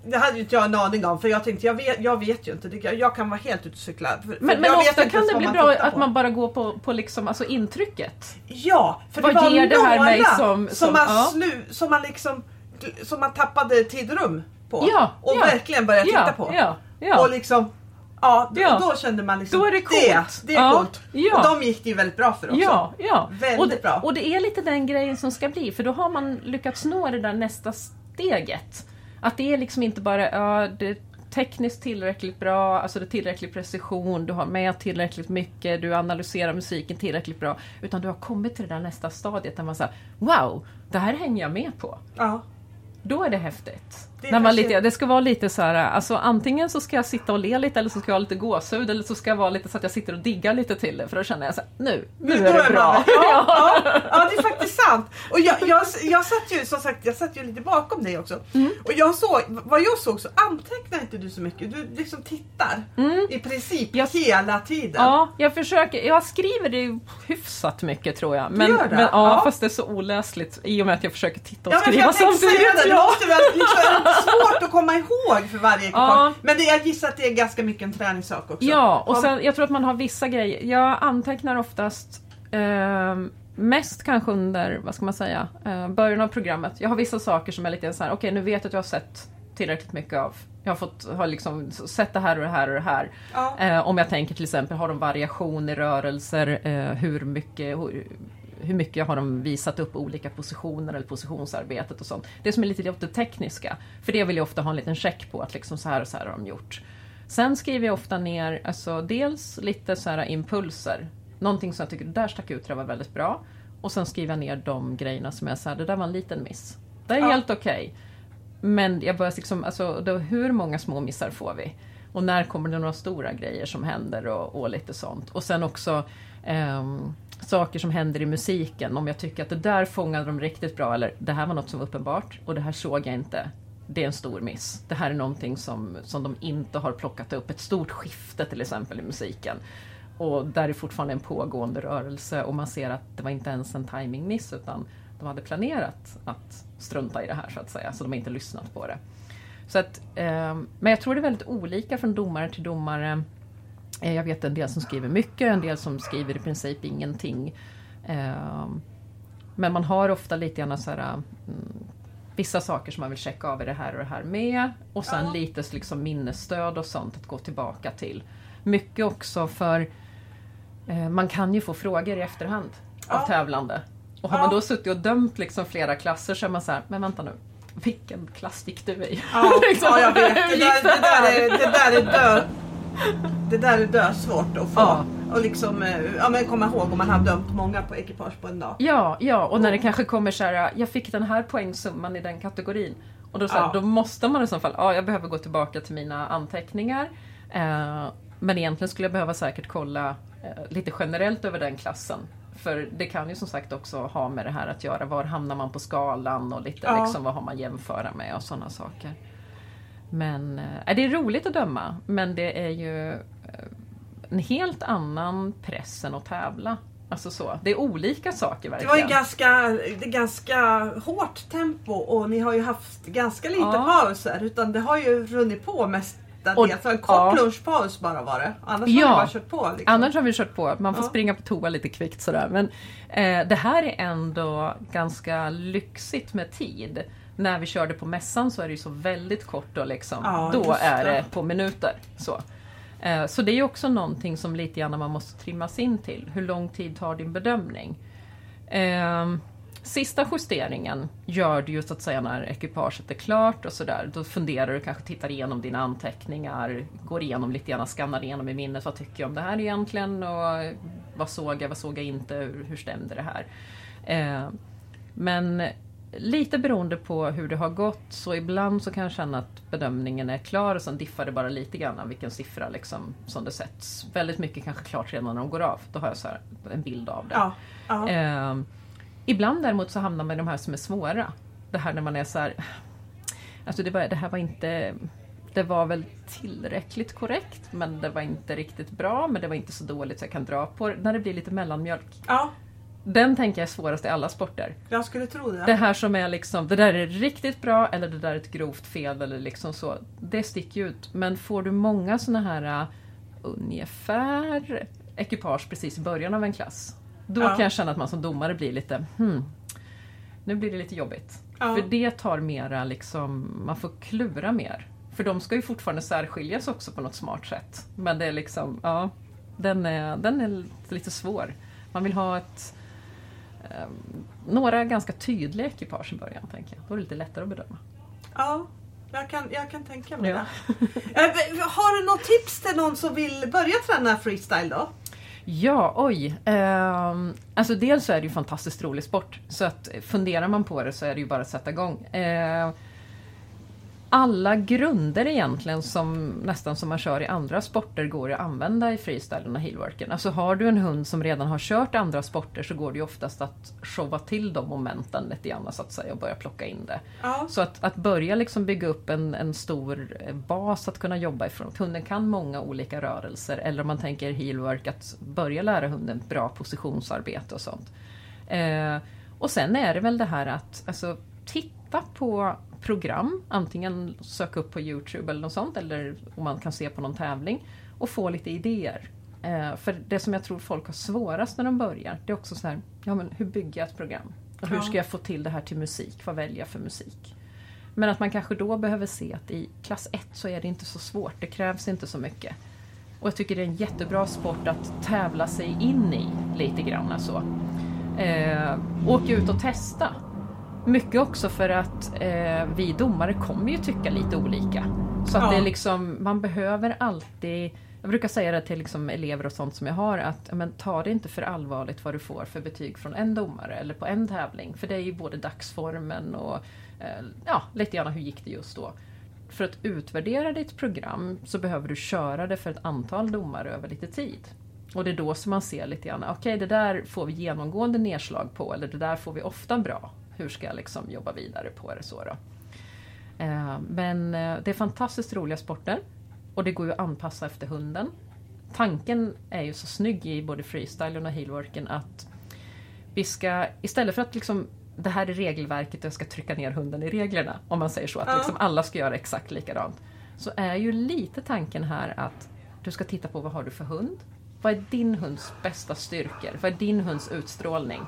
det, hade ju inte jag en aning om för jag tänkte jag vet, jag vet ju inte. Jag kan vara helt ute och cykla. För- Men, men ofta kan det bli man bra tittar att man bara går på, på liksom, alltså intrycket. Ja, för Vad det var ger det här mig som- som, som- man ja. slu, som man liksom som man tappade tid och rum på. Ja, och ja. verkligen började titta på. Och liksom Ja, då, Ja. då kände man liksom Då är det coolt. Det, det är Ja, coolt. ja. Och de gick det ju väldigt bra för också. Ja, ja. Väldigt och, det, bra. och det är lite den grejen som ska bli, för då har man lyckats nå det där nästa steget. Att det är liksom inte bara, ja, det är tekniskt tillräckligt bra, alltså det är tillräcklig precision, du har med tillräckligt mycket, du analyserar musiken tillräckligt bra. Utan du har kommit till det där nästa stadiet där man säger, wow, det här hänger jag med på. Ja. Då är det häftigt. När man lite, det ska vara lite så här, alltså antingen så ska jag sitta och le lite eller så ska jag ha lite gåshud eller så ska jag vara lite så att jag sitter och diggar lite till det för då känner jag så här, nu, nu Då är det bra. Ja, ja, ja, det är faktiskt sant. Och jag, jag, jag satt ju som sagt jag satt ju lite bakom dig också. Mm. Och jag såg, vad jag såg så antecknar inte du så mycket. Du liksom tittar i princip Jag- hela tiden. Mm. Ja, jag försöker. Jag skriver det hyfsat mycket tror jag. Men, gör det? men ja, Ja. fast det är så oläsligt i och med att jag försöker titta och Ja, skriva jag tänkte säga samtidigt. det, det Ja. måste väl liksom, är det svårt att komma ihåg för varje ekipage. Ja. Men det, jag gissar att det är ganska mycket en träningssak också. ja, och sen jag tror att man har vissa grejer. Jag antecknar oftast eh, mest kanske under, vad ska man säga, eh, början av programmet. Jag har vissa saker som är lite så här, okej nu vet jag att jag har sett tillräckligt mycket av. Jag har fått, har liksom sett det här och det här och det här. Ja. Eh, om jag tänker till exempel, har de variation i rörelser? Eh, hur, mycket, hur, hur mycket har de visat upp olika positioner eller positionsarbetet och sånt. Det som är lite det tekniska. För det vill jag ofta ha en liten check på, att liksom så här och så här har de gjort. Sen skriver jag ofta ner, alltså dels lite så här impulser. Någonting som jag tycker, det där stack ut, det var väldigt bra. Och sen skriver jag ner de grejerna som så här, det där var en liten miss. Det är Ja. helt okej. Men jag börjar liksom, alltså, då, hur många små missar får vi? Och när kommer det några stora grejer som händer och, och lite sånt. Och sen också ehm, saker som händer i musiken. Om jag tycker att det där fångade de riktigt bra eller det här var något som var uppenbart och det här såg jag inte. Det är en stor miss. Det här är någonting som, som de inte har plockat upp. Ett stort skifte till exempel i musiken. och där är fortfarande en pågående rörelse och man ser att det var inte ens en timingmiss utan de hade planerat att strunta i det här så att säga, så de har inte lyssnat på det. Så att, eh, men jag tror det är väldigt olika från domare till domare. Eh, jag vet en del som skriver mycket, en del som skriver i princip ingenting. Eh, men man har ofta lite grann så här, mm, vissa saker som man vill checka av i det här och det här med. Och sen Ja. lite liksom minnesstöd och sånt att gå tillbaka till. Mycket också för eh, man kan ju få frågor i efterhand av Ja. tävlande. Och har Ja. man då suttit och dömt liksom flera klasser så är man så här, men vänta nu. Vilken klass gick du i? Ja, Liksom, ja jag vet. Det där, det där, är, det där är dö... Det där är dö svårt att få. Ja. Och liksom, eh, ja men komma ihåg om man har dömt många på ekipage på en dag. Ja, ja, och när det kanske kommer så här, jag fick den här poängsumman i den kategorin. Och då, så här, Ja. då måste man i så fall, ja jag behöver gå tillbaka till mina anteckningar. Eh, men egentligen skulle jag behöva säkert kolla eh, lite generellt över den klassen. För det kan ju som sagt också ha med det här att göra, var hamnar man på skalan och lite Ja. liksom, vad har man jämföra med och sådana saker. Men eh, det är roligt att döma, men det är ju eh, en helt annan press än att tävla. Alltså så. Det är olika saker Det verkligen. var ju ganska, det ganska hårt tempo och ni har ju haft ganska lite Ja. pauser. Utan det har ju runnit på mest. Och- en kort ja. lunchpaus bara var det. Annars Ja. har ni bara kört på. Liksom. Annars har vi kört på, man får Ja. springa på toa lite kvickt sådär. Men eh, det här är ändå ganska lyxigt med tid. När vi körde på mässan så är det ju så väldigt kort och liksom, Ja, då är det. på minuter. Så. Eh, så det är också någonting som lite grann man måste trimmas in till. Hur lång tid tar din bedömning? Eh, Sista justeringen gör du ju så att säga när ekipaget är klart och sådär. Då funderar du, kanske tittar igenom dina anteckningar, går igenom lite grann, skannar igenom i minnet. Vad tycker jag om det här egentligen? Och vad såg jag, vad såg jag inte? Hur, hur stämde det här? Eh, men lite beroende på hur det har gått så ibland så kan jag känna att bedömningen är klar och sen diffar det bara lite grann av vilken siffra liksom som det sätts. Väldigt mycket kanske klart redan när de går av. Då har jag så en bild av det. Ja. Eh, ibland däremot så hamnar man i de här som är svåra. Det här när man är så här. Alltså det, var, det här var inte... Det var väl tillräckligt korrekt men det var inte riktigt bra men det var inte så dåligt så jag kan dra på det. När det blir lite mellanmjölk. ja, Den tänker jag är svårast i alla sporter. jag skulle tro det. Det här som är liksom, det där är riktigt bra eller det där är ett grovt fel eller liksom så. Det sticker ju ut. Men får du många såna här uh, ungefär ekipage precis i början av en klass. Då Ja. kan jag känna att man som domare blir lite, hmm, nu blir det lite jobbigt. Ja. För det tar mera liksom, man får klura mer. För de ska ju fortfarande särskiljas också på något smart sätt. Men det är liksom, ja, den är, den är lite svår. Man vill ha ett några ganska tydliga ekipage i början, tänker jag. Då är det lite lättare att bedöma. Ja, jag kan, jag kan tänka mig Ja. det. Eh, Har du något tips till någon som vill börja träna freestyle då? Ja, oj. Ehm, alltså dels så är det ju fantastiskt rolig sport. Så att funderar man på det så är det ju bara att sätta igång. Ehm, alla grunder egentligen som nästan som man kör i andra sporter går att använda i freestylen och heelworken. Alltså har du en hund som redan har kört andra sporter så går det ju oftast att showa till de momenten lite grann så att säga och börja plocka in det. Ja, Så att, att börja liksom bygga upp en, en stor bas att kunna jobba ifrån. Att hunden kan många olika rörelser. Eller om man tänker heelwork, att börja lära hunden bra positionsarbete och sånt. Eh, och sen är det väl det här att alltså, titta på program. Antingen söka upp på Youtube eller något sånt. Eller om man kan se på någon tävling. Och få lite idéer. Eh, för det som jag tror folk har svårast när de börjar. Det är också så här, ja men hur bygger jag ett program? Och hur ska jag få till det här till musik? Vad väljer jag för musik? Men att man kanske då behöver se att i klass 1 så är det inte så svårt. Det krävs inte så mycket. Och jag tycker det är en jättebra sport att tävla sig in i lite grann. Så. Eh, åk ut och testa. Mycket också för att eh, vi domare kommer ju tycka lite olika. Så att Ja. det är liksom, man behöver alltid jag brukar säga det till liksom elever och sånt som jag har att men, ta det inte för allvarligt vad du får för betyg från en domare eller på en tävling. För det är ju både dagsformen och eh, ja, lite grann hur gick det just då. För att utvärdera ditt program så behöver du köra det för ett antal domare över lite tid. Och det är då som man ser lite grann, okej det där får vi genomgående nedslag på eller det där får vi ofta bra. Hur ska jag liksom jobba vidare på det så då? Eh, Men eh, det är fantastiskt roliga sporter. Och det går ju att anpassa efter hunden. tanken är ju så snygg i både freestylen och heelworken att vi ska, istället för att liksom det här är regelverket och jag ska trycka ner hunden i reglerna, om man säger så, att liksom alla ska göra exakt likadant. Så är ju lite tanken här att du ska titta på vad har du för hund? Vad är din hunds bästa styrkor? Vad är din hunds utstrålning?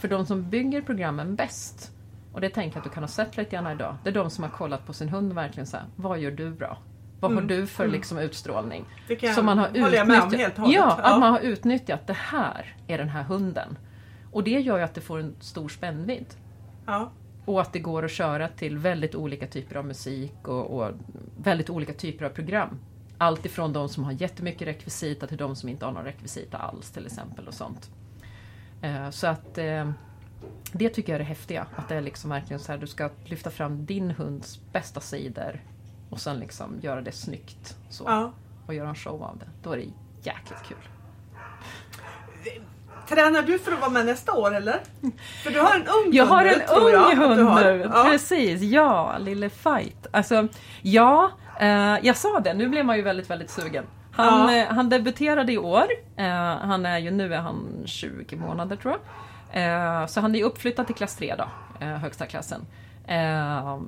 För de som bygger programmen bäst, och det tänker jag att du kan ha sett lite grann idag, det är de som har kollat på sin hund och verkligen så här, vad gör du bra? Vad har du för liksom utstrålning? Det kan Som man har utnyttjat. hållet. Ja, att man har utnyttjat det här är den här hunden. Och det gör ju att det får en stor spännvidd. ja. Och att det går att köra till väldigt olika typer av musik och, och väldigt olika typer av program. Allt ifrån de som har jättemycket rekvisita till de som inte har någon rekvisita alls till exempel och sånt. Eh, Så att eh, det tycker jag är det häftiga. Att det är liksom verkligen så här, du ska lyfta fram din hunds bästa sidor och sen liksom göra det snyggt. Så, ja. Och göra en show av det. Då är det jäkligt kul. Tränar du för att vara med nästa år eller? För du har en ung Jag har hund en tror jag ung hund har. nu, Ja. precis. Ja, lille Fight. Alltså, ja, eh, jag sa det, nu blev man ju väldigt, väldigt sugen. Han, Ja. eh, han debuterade i år. Eh, han är ju, nu är han 20 månader tror jag. Eh, så han är uppflyttad till klass 3 då, högsta klassen.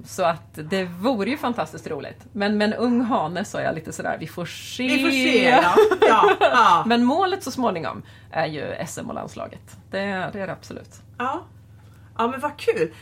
Så att det vore ju fantastiskt roligt. Men med en ung hane så är jag lite sådär, vi får se. Vi får se. Ja. Ja. Ja. Men målet så småningom är ju SM och landslaget. Det, det är det absolut. Ja. ja, men vad kul.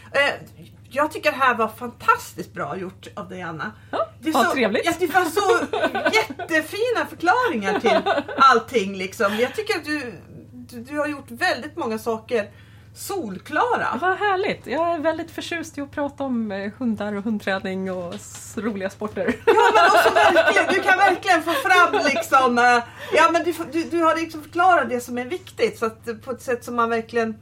Jag tycker det här var fantastiskt bra gjort av dig Anna. Ja, Det vad så, trevligt. Ja, det var så jättefina förklaringar till allting. Liksom. Jag tycker att du, du, du har gjort väldigt många saker solklara. Vad härligt! Jag är väldigt förtjust i att prata om eh, hundar och hundträning och roliga sporter. Ja, men också verkligen, du kan verkligen få fram liksom, eh, ja men du, du, du har liksom förklarat det som är viktigt så att, eh, på ett sätt som man verkligen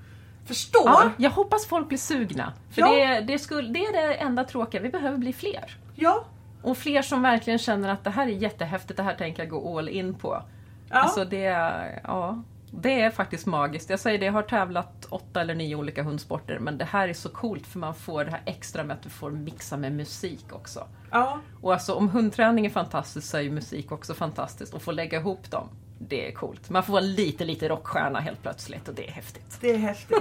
förstår. Ja, jag hoppas folk blir sugna. För Ja. det, det, skulle, det är det enda tråkiga, vi behöver bli fler. Ja. Och fler som verkligen känner att det här är jättehäftigt, det här tänker jag gå all in på. Ja. Alltså det, är- ja, det är faktiskt magiskt. Jag säger det, jag har tävlat åtta eller nio olika hundsporter men det här är så coolt för man får det här extra med att du får mixa med musik också. ja. Och alltså om hundträning är fantastiskt så är ju musik också fantastiskt. Och få lägga ihop dem, det är coolt. Man får vara lite, lite rockstjärna helt plötsligt och det är häftigt. Det är häftigt.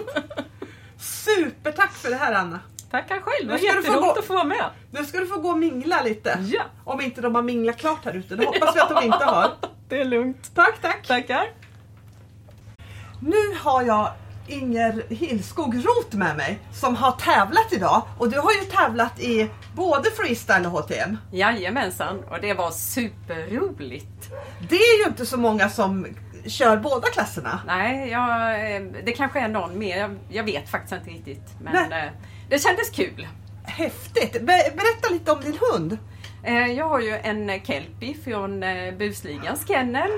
Supertack för det här Anna. Tackar själv, det var Nu ska du få jätteroligt gå- att få vara med. Nu ska du få gå och mingla lite. Ja, Om inte de har minglat klart här ute. Det hoppas vi att de inte har. det är lugnt. Tack, tack. Tackar. Nu har jag Inger Hillskog Roth med mig som har tävlat idag. Och du har ju tävlat i både freestyle och HTM. Jajamensan, och det var superroligt. Det är ju inte så många som kör båda klasserna. Nej, jag, eh, det kanske är någon mer, jag, jag vet faktiskt inte riktigt. Men Nej. eh, det kändes kul. Häftigt! Be- berätta lite om din hund. Eh, Jag har ju en kelpie från Busligans kennel.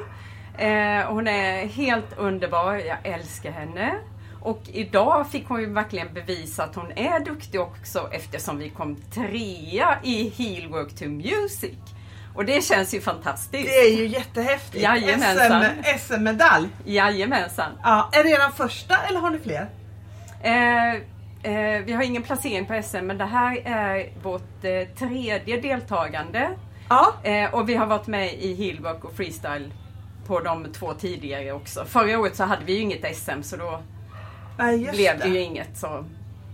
Hon är helt underbar, jag älskar henne. Och idag fick hon ju verkligen bevisa att hon är duktig också eftersom vi kom trea i Heel Work to Music. Och det känns ju fantastiskt. Det är ju jättehäftigt. Jajamensan. SM, SM-medalj. Jajamensan. Ja, är det eran första eller har ni fler? Eh, eh, vi har ingen placering på SM men det här är vårt eh, tredje deltagande. Ja, Eh, och vi har varit med i Hillwork och Freestyle på de två tidigare också. Förra året så hade vi ju inget SM så då nej blev det ju inget. Så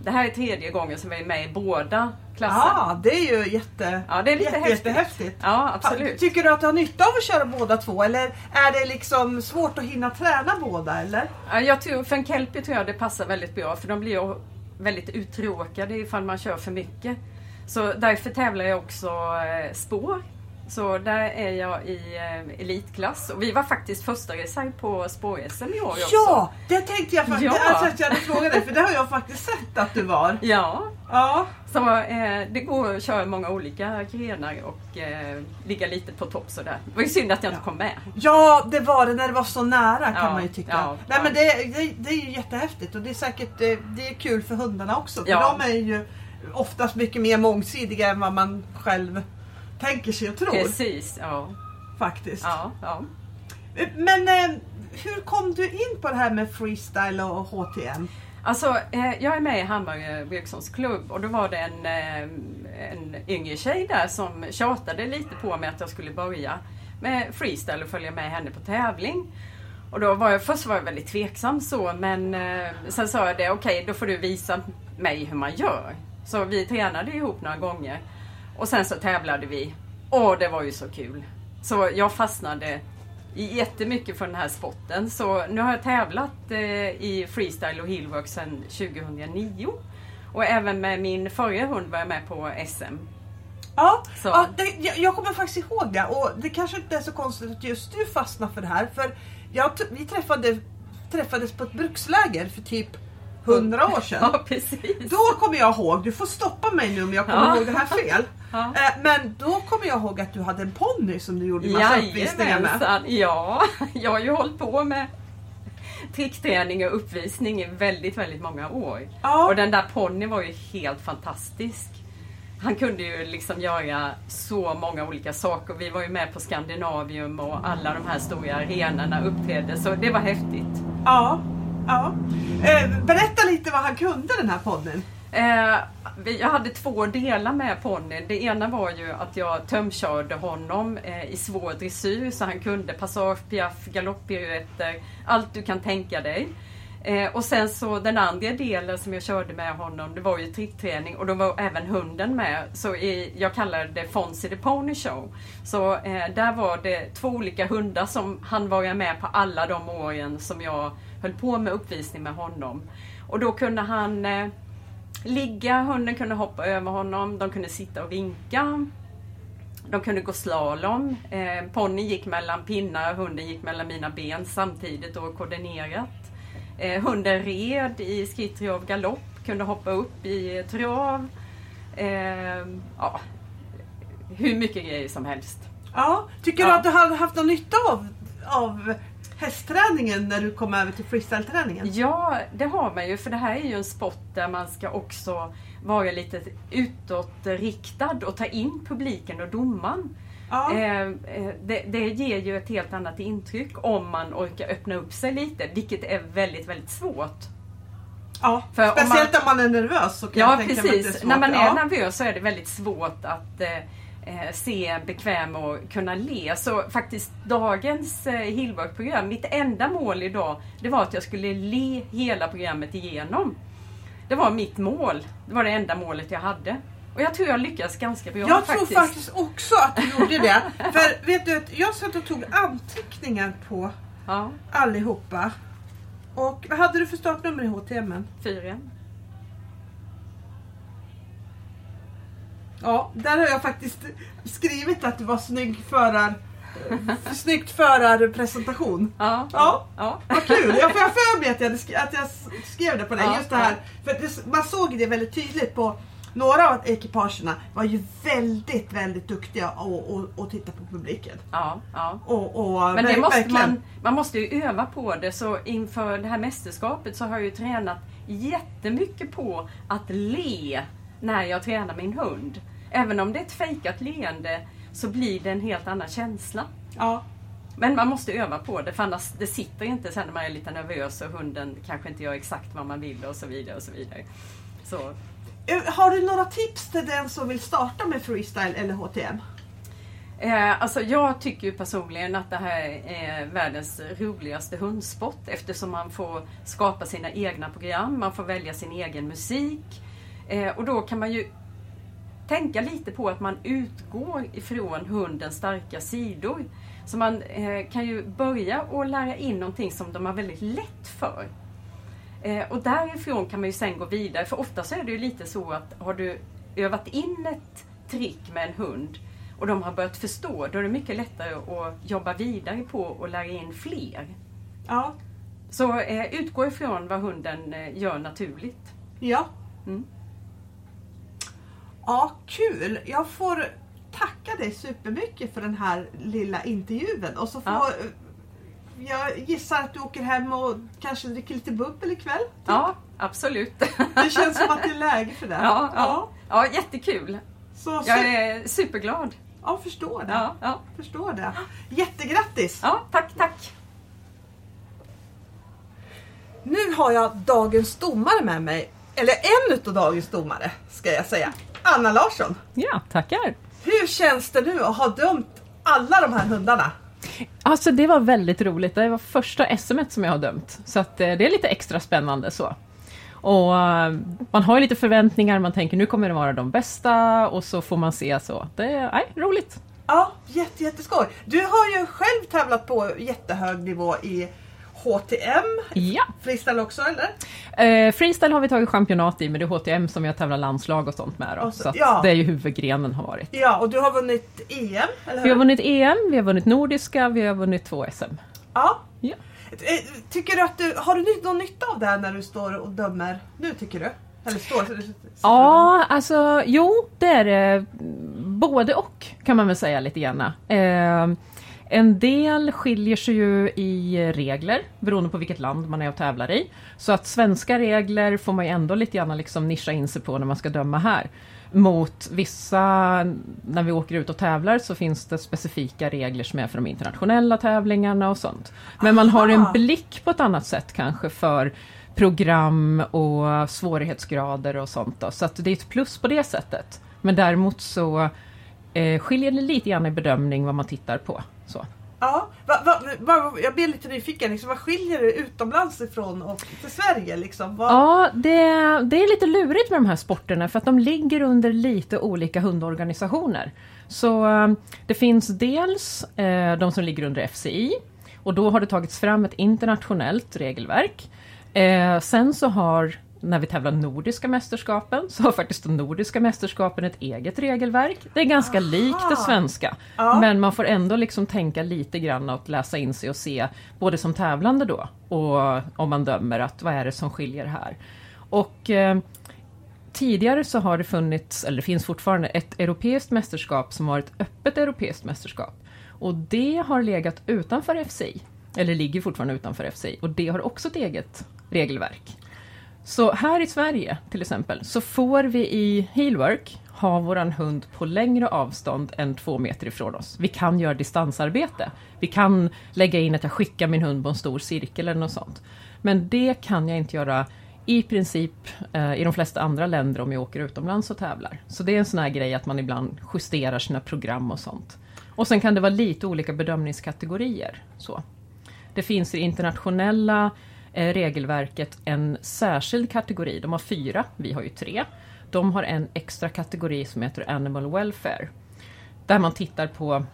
det här är tredje gången som vi är med i båda klasser. Ja, det är ju jätte, Ja, det är lite jätte, häftigt. jättehäftigt. Ja, absolut. Tycker du att du har nytta av att köra båda två eller är det liksom svårt att hinna träna båda eller? Ja, jag tror, för en kelpie tror jag det passar väldigt bra för de blir väldigt uttråkade ifall man kör för mycket. Så därför tävlar jag också eh, spår. Så där är jag i eh, elitklass och vi var faktiskt första reserv på spår-SM i år också. Ja, det tänkte jag faktiskt. Ja. Alltså att jag hade frågat dig för det har jag faktiskt sett att du var. Ja, Ja, så eh, det går att köra många olika grenar och eh, ligga lite på topp sådär. Det var ju synd att jag inte kom med. ja, det var det när det var så nära kan Ja, man ju tycka. ja, Nej men det, det, det är ju jättehäftigt och det är säkert det, det är kul för hundarna också. För Ja. de är ju oftast mycket mer mångsidiga än vad man själv tänker sig och tror. Precis, ja. Faktiskt. ja, ja. Men eh, hur kom du in på det här med freestyle och HTM? Alltså, eh, jag är med i Hammarö Wilksons klubb och då var det en, eh, en yngre tjej där som tjatade lite på mig att jag skulle börja. med freestyle och följa med henne på tävling. Och då var jag, först var jag väldigt tveksam så men eh, sen sa jag det, okej okay, då får du visa mig hur man gör. Så vi tränade ihop några gånger. Och sen så tävlade vi. Och det var ju så kul. Så jag fastnade jättemycket för den här sporten. Så nu har jag tävlat eh, i freestyle och heelwork sedan 2009. Och även med min förra hund var jag med på SM. Ja, ja det, jag kommer faktiskt ihåg det och det kanske inte är så konstigt att just du fastnar för det här. För jag, vi träffade, träffades på ett bruksläger för typ hundra år sedan. Ja, precis. Då kommer jag ihåg, du får stoppa mig nu om jag kommer ja. ihåg det här fel. Ja. Eh, men då kommer jag ihåg att du hade en ponny som du gjorde massa uppvisningar med. Ja, jag har ju hållit på med trickträning och uppvisning i väldigt, väldigt många år. Ja. Och den där ponnyn var ju helt fantastisk. Han kunde ju liksom göra så många olika saker. Vi var ju med på Skandinavium och alla de här stora arenorna uppträdde så det var häftigt. Ja, ja. Eh, berätta lite vad han kunde den här ponnyn. Eh, jag hade två delar med ponnyn. Det ena var ju att jag tömkörde honom eh, i svår dressyr så han kunde passage, piaff, galopppiruetter, allt du kan tänka dig. Eh, och sen så den andra delen som jag körde med honom, det var ju trickträning och då var även hunden med. Så i, jag kallade det Fonzie the Pony Show. Så eh, där var det två olika hundar som han var med på alla de åren som jag höll på med uppvisning med honom. Och då kunde han eh, ligga, hunden kunde hoppa över honom, de kunde sitta och vinka. De kunde gå slalom. Eh, Ponny gick mellan pinnar, hunden gick mellan mina ben samtidigt och koordinerat. Eh, hunden red i skritt, trav, galopp, kunde hoppa upp i trav. Eh, ja, hur mycket grejer som helst. Ja, tycker ja. du att du har haft någon nytta av, av hästträningen när du kom över till freestyle-träningen? Ja, det har man ju för det här är ju en sport där man ska också vara lite utåtriktad och ta in publiken och domaren. Ja. Eh, eh, det, det, ger ju ett helt annat intryck om man orkar öppna upp sig lite, vilket är väldigt, väldigt svårt. Ja, För speciellt om man, om man är nervös. Så kan ja, jag precis. När man är ja. nervös så är det väldigt svårt att eh, se bekväm och kunna le. Så faktiskt dagens eh, Hillwork-program, mitt enda mål idag, det var att jag skulle le hela programmet igenom. Det var mitt mål. Det var det enda målet jag hade. Och jag tror jag lyckades ganska bra Jag faktiskt. tror faktiskt också att du gjorde det. För vet du, jag satt och tog anteckningar på ja. allihopa. Och vad hade du för startnummer i HTM? Fyra. Ja, där har jag faktiskt skrivit att det var snygg förar Snyggt förarpresentation. Ja, ja. ja. Vad kul! Jag får för mig att jag, att jag skrev det på dig. Ja, just det här. För det, man såg det väldigt tydligt på några av ekipagerna var ju väldigt, väldigt duktiga att titta på publiken. Ja, ja. Och, och Men det måste man, man måste ju öva på det. Så inför det här mästerskapet så har jag ju tränat jättemycket på att le när jag tränar min hund. Även om det är ett fejkat leende så blir det en helt annan känsla. Ja. Men man måste öva på det för annars det sitter inte sen när man är lite nervös och hunden kanske inte gör exakt vad man vill och så vidare. och så vidare. Så. Eh, har du några tips till den som vill starta med freestyle eller HTM? Eh, alltså jag tycker personligen att det här är världens roligaste hundsport eftersom man får skapa sina egna program, man får välja sin egen musik. Eh, och då kan man ju tänka lite på att man utgår ifrån hundens starka sidor. Så man eh, kan ju börja och lära in någonting som de har väldigt lätt för. Eh, och därifrån kan man ju sen gå vidare, för ofta så är det ju lite så att har du övat in ett trick med en hund och de har börjat förstå, då är det mycket lättare att jobba vidare på och lära in fler. Ja. Så eh, utgå ifrån vad hunden eh, gör naturligt. Ja. Mm. Ja, kul! Jag får tacka dig supermycket för den här lilla intervjun. Och så får, ja. Jag gissar att du åker hem och kanske dricker lite bubbel ikväll? Typ. Ja, absolut. Det känns som att det är läge för det. Ja, ja. ja jättekul. Så, så. Jag är superglad. Ja, förstår det. Ja, ja. Förstår det. Jättegrattis! Ja, tack, tack. Nu har jag dagens domare med mig. Eller en utav dagens domare, ska jag säga. Anna Larsson. Ja, tackar. Hur känns det nu att ha dömt alla de här hundarna? Alltså det var väldigt roligt. Det var första SM som jag har dömt. Så att eh, det är lite extra spännande så. Och eh, man har ju lite förväntningar, man tänker nu kommer det vara de bästa och så får man se så. Det är nej, roligt. Ja, jätte, jätteskoj. Du har ju själv tävlat på jättehög nivå i HTM. Ja. Freestyle också eller? Eh, freestyle har vi tagit championat i, men det är HTM som jag tävlar landslag och sånt med. Då. Och så- Så ja. det är ju huvudgrenen har varit. Ja, och du har vunnit EM, eller hur? Vi har vunnit EM, vi har vunnit Nordiska, vi har vunnit två SM. Ja. Ja. Eh, Tycker du att du, har du någon nytta av det här när du står och dömer nu tycker du? Eller står sitter och Ja, alltså jo, det är det. Både och kan man väl säga lite grann. Eh, en del skiljer sig ju i regler beroende på vilket land man är och tävlar i. Så att svenska regler får man ju ändå lite grann liksom nischa in sig på när man ska döma här. Mot vissa, när vi åker ut och tävlar så finns det specifika regler som är för de internationella tävlingarna och sånt. Men man har en blick på ett annat sätt kanske för program och svårighetsgrader och sånt. Då. Så att det är ett plus på det sättet. Men däremot så eh, skiljer det lite grann i bedömning vad man tittar på. Så. Ja, va, va, va, jag blir lite nyfiken. Liksom, vad skiljer det utomlands ifrån och till Sverige? Liksom? Vad, Ja, det, det är lite lurigt med de här sporterna för att de ligger under lite olika hundorganisationer. Så eh, det finns dels eh, de som ligger under FCI och då har det tagits fram ett internationellt regelverk. Eh, sen så har, när vi tävlar Nordiska mästerskapen, så har faktiskt de Nordiska mästerskapen ett eget regelverk. Det är ganska likt det svenska. Ja. Men man får ändå liksom tänka lite grann och läsa in sig och se, både som tävlande då och om man dömer, att vad är det som skiljer här? Och eh, tidigare så har det funnits, eller det finns fortfarande, ett europeiskt mästerskap som var ett öppet europeiskt mästerskap. Och det har legat utanför FCI, eller ligger fortfarande utanför FCI, och det har också ett eget regelverk. Så här i Sverige till exempel, så får vi i Healwork ha våran hund på längre avstånd än två meter ifrån oss. Vi kan göra distansarbete. Vi kan lägga in att jag skickar min hund på en stor cirkel eller något sånt. Men det kan jag inte göra i princip eh, i de flesta andra länder om jag åker utomlands och tävlar. Så det är en sån här grej att man ibland justerar sina program och sånt. Och sen kan det vara lite olika bedömningskategorier. Så. Det finns i internationella Eh, regelverket en särskild kategori. De har fyra, vi har ju tre. De har en extra kategori som heter Animal Welfare. Där man tittar på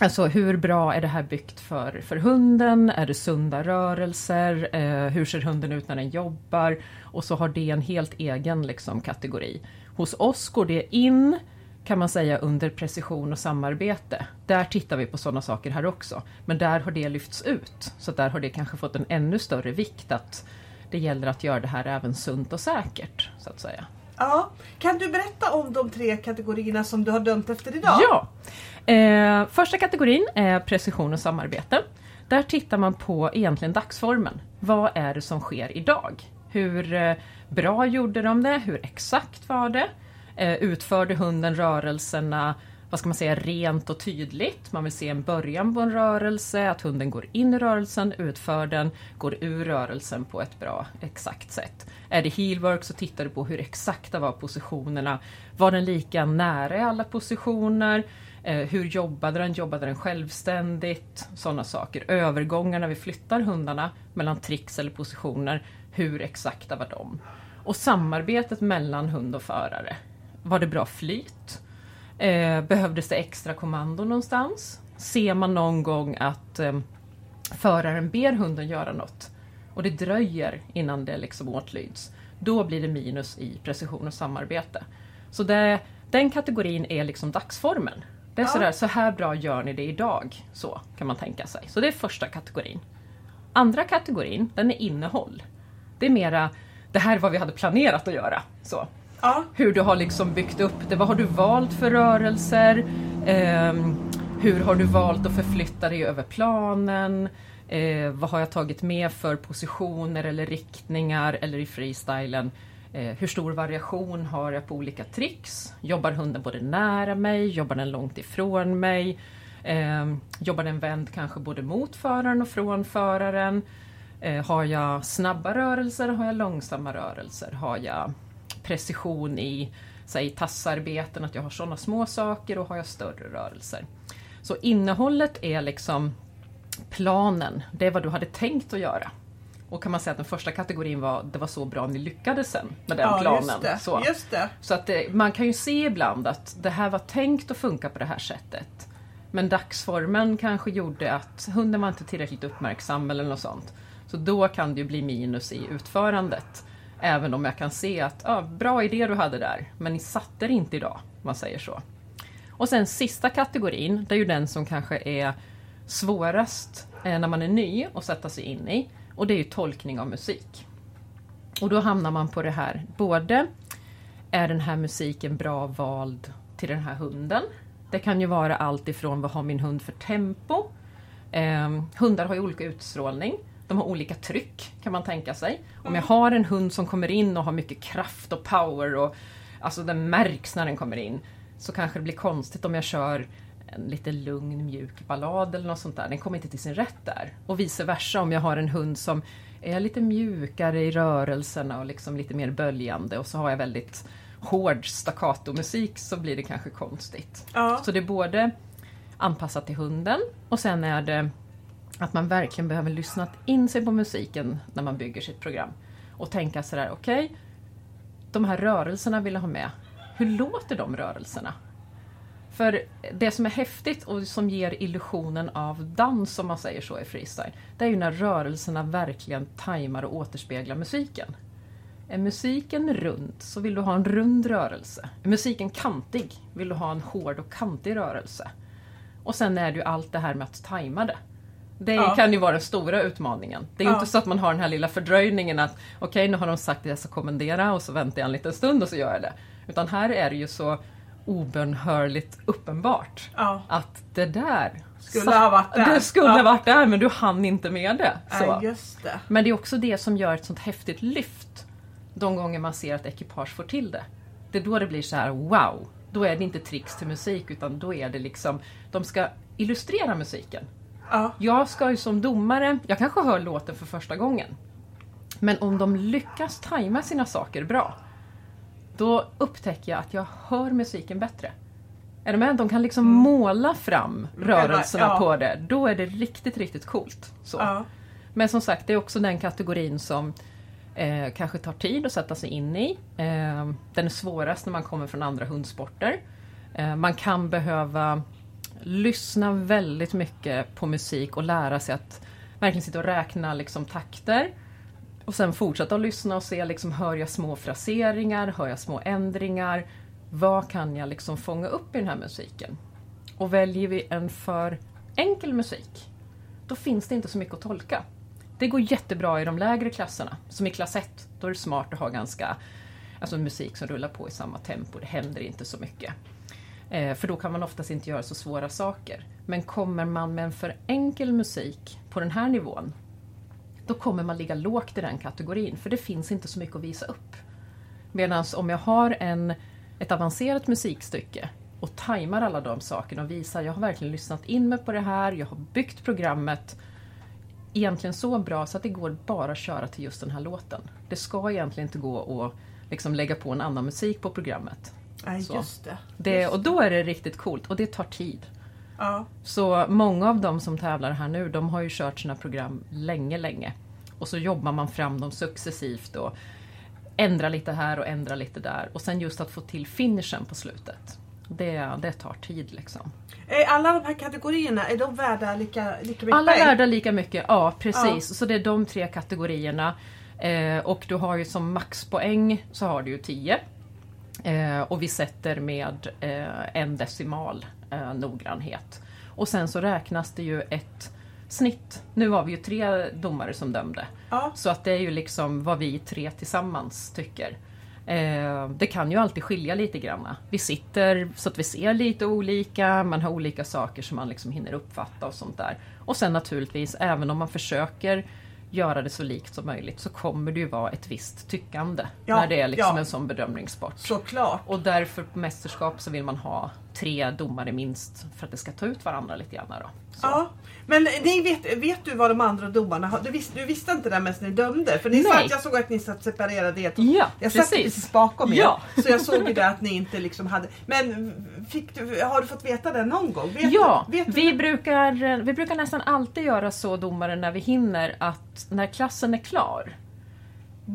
Alltså hur bra är det här byggt för, för hunden? Är det sunda rörelser? Eh, hur ser hunden ut när den jobbar? Och så har det en helt egen liksom, kategori. Hos oss går det in kan man säga under precision och samarbete. Där tittar vi på sådana saker här också. Men där har det lyfts ut. Så där har det kanske fått en ännu större vikt att det gäller att göra det här även sunt och säkert. så att säga. ja. Kan du berätta om de tre kategorierna som du har dömt efter idag? Ja! Eh, första kategorin är precision och samarbete. Där tittar man på egentligen dagsformen. Vad är det som sker idag? Hur eh, bra gjorde de det? Hur exakt var det? Eh, utförde hunden rörelserna vad ska man säga, rent och tydligt. Man vill se en början på en rörelse, att hunden går in i rörelsen, utför den, går ur rörelsen på ett bra, exakt sätt. Är det heelwork så tittar du på hur exakta var positionerna. Var den lika nära i alla positioner? Eh, hur jobbade den? Jobbade den självständigt? Sådana saker. Övergångar när vi flyttar hundarna mellan tricks eller positioner. Hur exakta var de? Och samarbetet mellan hund och förare. Var det bra flyt? Eh, behövdes det extra kommando någonstans? Ser man någon gång att eh, föraren ber hunden göra något och det dröjer innan det liksom åtlyds, då blir det minus i precision och samarbete. Så det, den kategorin är liksom dagsformen. Det är Ja. sådär, så här bra gör ni det idag. Så kan man tänka sig. Så det är första kategorin. Andra kategorin, den är innehåll. Det är mera, det här är vad vi hade planerat att göra. Så Ja. hur du har liksom byggt upp det. Vad har du valt för rörelser? Eh, hur har du valt att förflytta dig över planen? Eh, vad har jag tagit med för positioner eller riktningar eller i freestylen? Eh, hur stor variation har jag på olika tricks? Jobbar hunden både nära mig? Jobbar den långt ifrån mig? Eh, jobbar den vänd kanske både mot föraren och från föraren? Eh, har jag snabba rörelser? Har jag långsamma rörelser? Har jag precision i säg, tassarbeten, att jag har sådana små saker och har jag större rörelser. Så innehållet är liksom planen, det är vad du hade tänkt att göra. Och kan man säga att den första kategorin var det var så bra ni lyckades sen med den Ja, planen. just det. Så. Just det. Så att det, man kan ju se ibland att det här var tänkt att funka på det här sättet. Men dagsformen kanske gjorde att hunden var inte tillräckligt uppmärksam eller något sånt. Så då kan det ju bli minus i utförandet. Även om jag kan se att ja, bra idé du hade där, men ni satte det inte idag, man säger så. Och sen sista kategorin, det är ju den som kanske är svårast eh, när man är ny att sätta sig in i. Och det är ju tolkning av musik. Och då hamnar man på det här, både är den här musiken bra vald till den här hunden? Det kan ju vara allt ifrån vad har min hund för tempo? Eh, hundar har ju olika utstrålning. De har olika tryck kan man tänka sig. Om jag har en hund som kommer in och har mycket kraft och power och alltså den märks när den kommer in. Så kanske det blir konstigt om jag kör en lite lugn mjuk ballad eller något sånt där. Den kommer inte till sin rätt där. Och vice versa om jag har en hund som är lite mjukare i rörelserna och liksom lite mer böljande och så har jag väldigt hård staccato-musik så blir det kanske konstigt. Ja. Så det är både anpassat till hunden och sen är det att man verkligen behöver lyssna in sig på musiken när man bygger sitt program. Och tänka sådär, okej, de här rörelserna vill jag ha med. Hur låter de rörelserna? För det som är häftigt och som ger illusionen av dans, om man säger så i freestyle, det är ju när rörelserna verkligen tajmar och återspeglar musiken. Är musiken rund så vill du ha en rund rörelse. Är musiken kantig vill du ha en hård och kantig rörelse. Och sen är det ju allt det här med att tajma det. Det Ja. kan ju vara den stora utmaningen. Det är Ja. inte så att man har den här lilla fördröjningen att okej, nu har de sagt att jag ska kommendera och så väntar jag en liten stund och så gör jag det. Utan här är det ju så obönhörligt uppenbart Ja. att det där Skulle ha varit där. Det skulle ha varit där men du hann inte med det. Så. Det. Men det är också det som gör ett sånt häftigt lyft de gånger man ser att ekipage får till det. Det är då det blir så här: wow! Då är det inte tricks till musik utan då är det liksom, de ska illustrera musiken. Ja. Jag ska ju som domare, jag kanske hör låten för första gången. Men om de lyckas tajma sina saker bra, då upptäcker jag att jag hör musiken bättre. Är du med? De kan liksom måla fram rörelserna ja. på det. Då är det riktigt, riktigt coolt. Så. Ja. Men som sagt, det är också den kategorin som eh, kanske tar tid att sätta sig in i. Eh, den är svårast när man kommer från andra hundsporter. Eh, man kan behöva lyssna väldigt mycket på musik och lära sig att verkligen sitta och räkna liksom, takter. Och sen fortsätta att lyssna och se, liksom, hör jag små fraseringar, hör jag små ändringar? Vad kan jag liksom fånga upp i den här musiken? Och väljer vi en för enkel musik, då finns det inte så mycket att tolka. Det går jättebra i de lägre klasserna, som i klass 1. Då är det smart att ha ganska, alltså musik som rullar på i samma tempo, det händer inte så mycket. Eh, för då kan man oftast inte göra så svåra saker. Men kommer man med en för enkel musik på den här nivån, då kommer man ligga lågt i den kategorin, för det finns inte så mycket att visa upp. Medan om jag har en, ett avancerat musikstycke och tajmar alla de sakerna och visar jag har verkligen lyssnat in mig på det här, jag har byggt programmet egentligen så bra så att det går bara att köra till just den här låten. Det ska egentligen inte gå att liksom lägga på en annan musik på programmet. Så. just det. Det, Just och då är det riktigt coolt och det tar tid. Ja. Så många av de som tävlar här nu, de har ju kört sina program länge, länge. Och så jobbar man fram dem successivt och ändrar lite här och ändrar lite där. Och sen just att få till finishen på slutet. Det, det tar tid liksom. Är alla de här kategorierna, är de värda lika, lika mycket Alla är värda lika mycket, ja precis. Så det är de tre kategorierna. Eh, och du har ju som maxpoäng så har du ju 10. Eh, och vi sätter med eh, en decimal eh, noggrannhet. Och sen så räknas det ju ett snitt. Nu var vi ju tre domare som dömde. Ja. Så att det är ju liksom vad vi tre tillsammans tycker. Eh, det kan ju alltid skilja lite grann. Vi sitter så att vi ser lite olika, man har olika saker som man liksom hinner uppfatta och sånt där. Och sen naturligtvis, även om man försöker göra det så likt som möjligt så kommer det ju vara ett visst tyckande Ja, när det är liksom ja. en sån bedömningssport. Såklart. Och därför på mästerskap så vill man ha tre domare minst för att det ska ta ut varandra lite grann. Då. Så. Ja, men ni vet, vet du vad de andra domarna har? Du, visste, du visste inte det medan ni dömde? För ni satt, jag såg att ni satt separerade. Er. Ja, jag satt precis. precis bakom er. Ja. Så jag såg ju det att ni inte liksom hade... Men fick du, har du fått veta det någon gång? Vet Ja, du, vet vi brukar, vi brukar nästan alltid göra så domare när vi hinner att när klassen är klar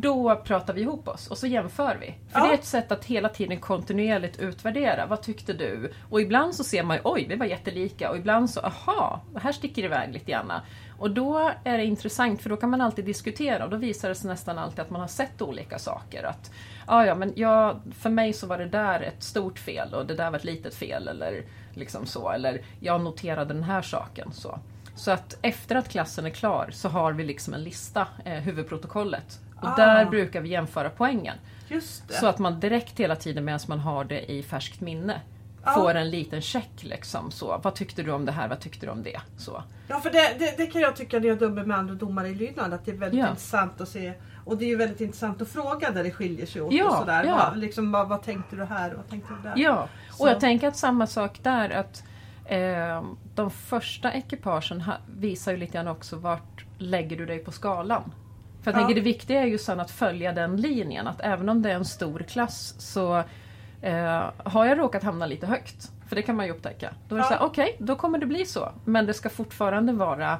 då pratar vi ihop oss och så jämför vi. För Ja. det är ett sätt att hela tiden kontinuerligt utvärdera. Vad tyckte du? Och ibland så ser man ju, oj, vi var jättelika. Och ibland så, aha, här sticker det iväg lite grann. Och då är det intressant för då kan man alltid diskutera och då visar det sig nästan alltid att man har sett olika saker. Att, ja, ja, men jag, för mig så var det där ett stort fel och det där var ett litet fel. Eller liksom så. Eller jag noterade den här saken. Så. Så att efter att klassen är klar så har vi liksom en lista, eh, huvudprotokollet. Och Ah. där brukar vi jämföra poängen. Så att man direkt hela tiden medan man har det i färskt minne Ja. får en liten check. Liksom, så. Vad tyckte du om det här? Vad tyckte du om det? Så. Ja för det, det, det kan jag tycka när jag dömer med andra domare i lydnad att det är väldigt Ja. intressant att se och det är ju väldigt intressant att fråga där det skiljer sig åt Ja, och sådär. ja. Vad, liksom, vad, vad tänkte du här och vad tänkte du där? Ja, Så. och jag tänker att samma sak där. att eh, De första ekipagen visar ju lite grann också vart lägger du dig på skalan. För jag Ja. tänker det viktiga är ju sen att följa den linjen. Att även om det är en stor klass så eh, har jag råkat hamna lite högt. För det kan man ju upptäcka. Då är det Ja. så okej, då kommer det bli så. Men det ska fortfarande vara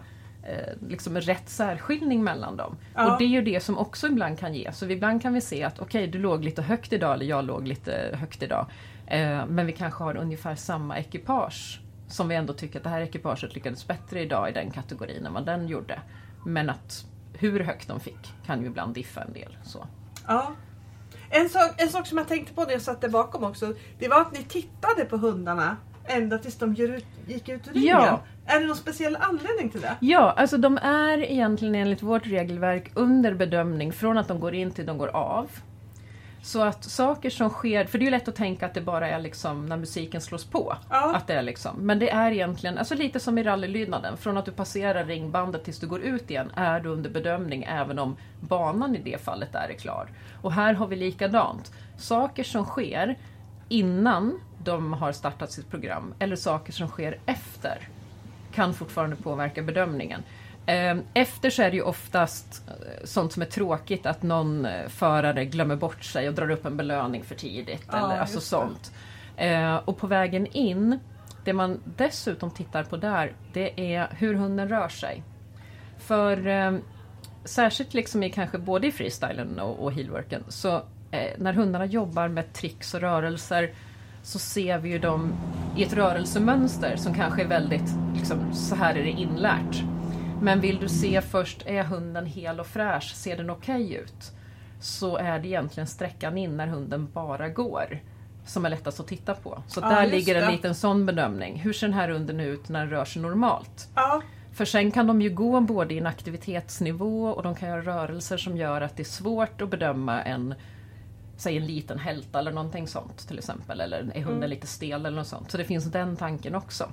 eh, liksom rätt särskiljning mellan dem. Ja. Och det är ju det som också ibland kan ge. Så ibland kan vi se att okej, du låg lite högt idag eller jag låg lite högt idag. Eh, men vi kanske har ungefär samma ekipage. Som vi ändå tycker att det här ekipaget lyckades bättre idag i den kategorin än vad den gjorde. Men att hur högt de fick kan ju ibland diffa en del. Så. Ja. En sak, en sak som jag tänkte på när jag satt där bakom också. Det var att ni tittade på hundarna ända tills de gick ut ur ringen. Ja. Är det någon speciell anledning till det? Ja, alltså de är egentligen enligt vårt regelverk under bedömning från att de går in till de går av. Så att saker som sker, för det är ju lätt att tänka att det bara är liksom när musiken slås på. Ja. Att det är liksom, men det är egentligen, alltså lite som i rallylydnaden, från att du passerar ringbandet tills du går ut igen är du under bedömning även om banan i det fallet är klar. Och här har vi likadant. Saker som sker innan de har startat sitt program eller saker som sker efter kan fortfarande påverka bedömningen. Eh, Efter så är det ju oftast eh, sånt som är tråkigt, att någon eh, förare glömmer bort sig och drar upp en belöning för tidigt. Ja, eller alltså det. sånt. Eh, Och på vägen in, det man dessutom tittar på där, det är hur hunden rör sig. För eh, särskilt liksom i kanske både i freestylen och, och heelworken, så eh, när hundarna jobbar med tricks och rörelser så ser vi ju dem i ett rörelsemönster som kanske är väldigt, liksom, så här är det inlärt. Men vill du se först, är hunden hel och fräsch, ser den okej ut? Så är det egentligen sträckan in när hunden bara går som är lättast att titta på. Så Ja, där ligger en det. liten sån bedömning. Hur ser den här hunden ut när den rör sig normalt? Ja. För sen kan de ju gå både i en aktivitetsnivå och de kan göra rörelser som gör att det är svårt att bedöma en Säg en liten hälta eller någonting sånt till exempel. Eller är hunden Mm. lite stel eller något sånt. Så det finns den tanken också.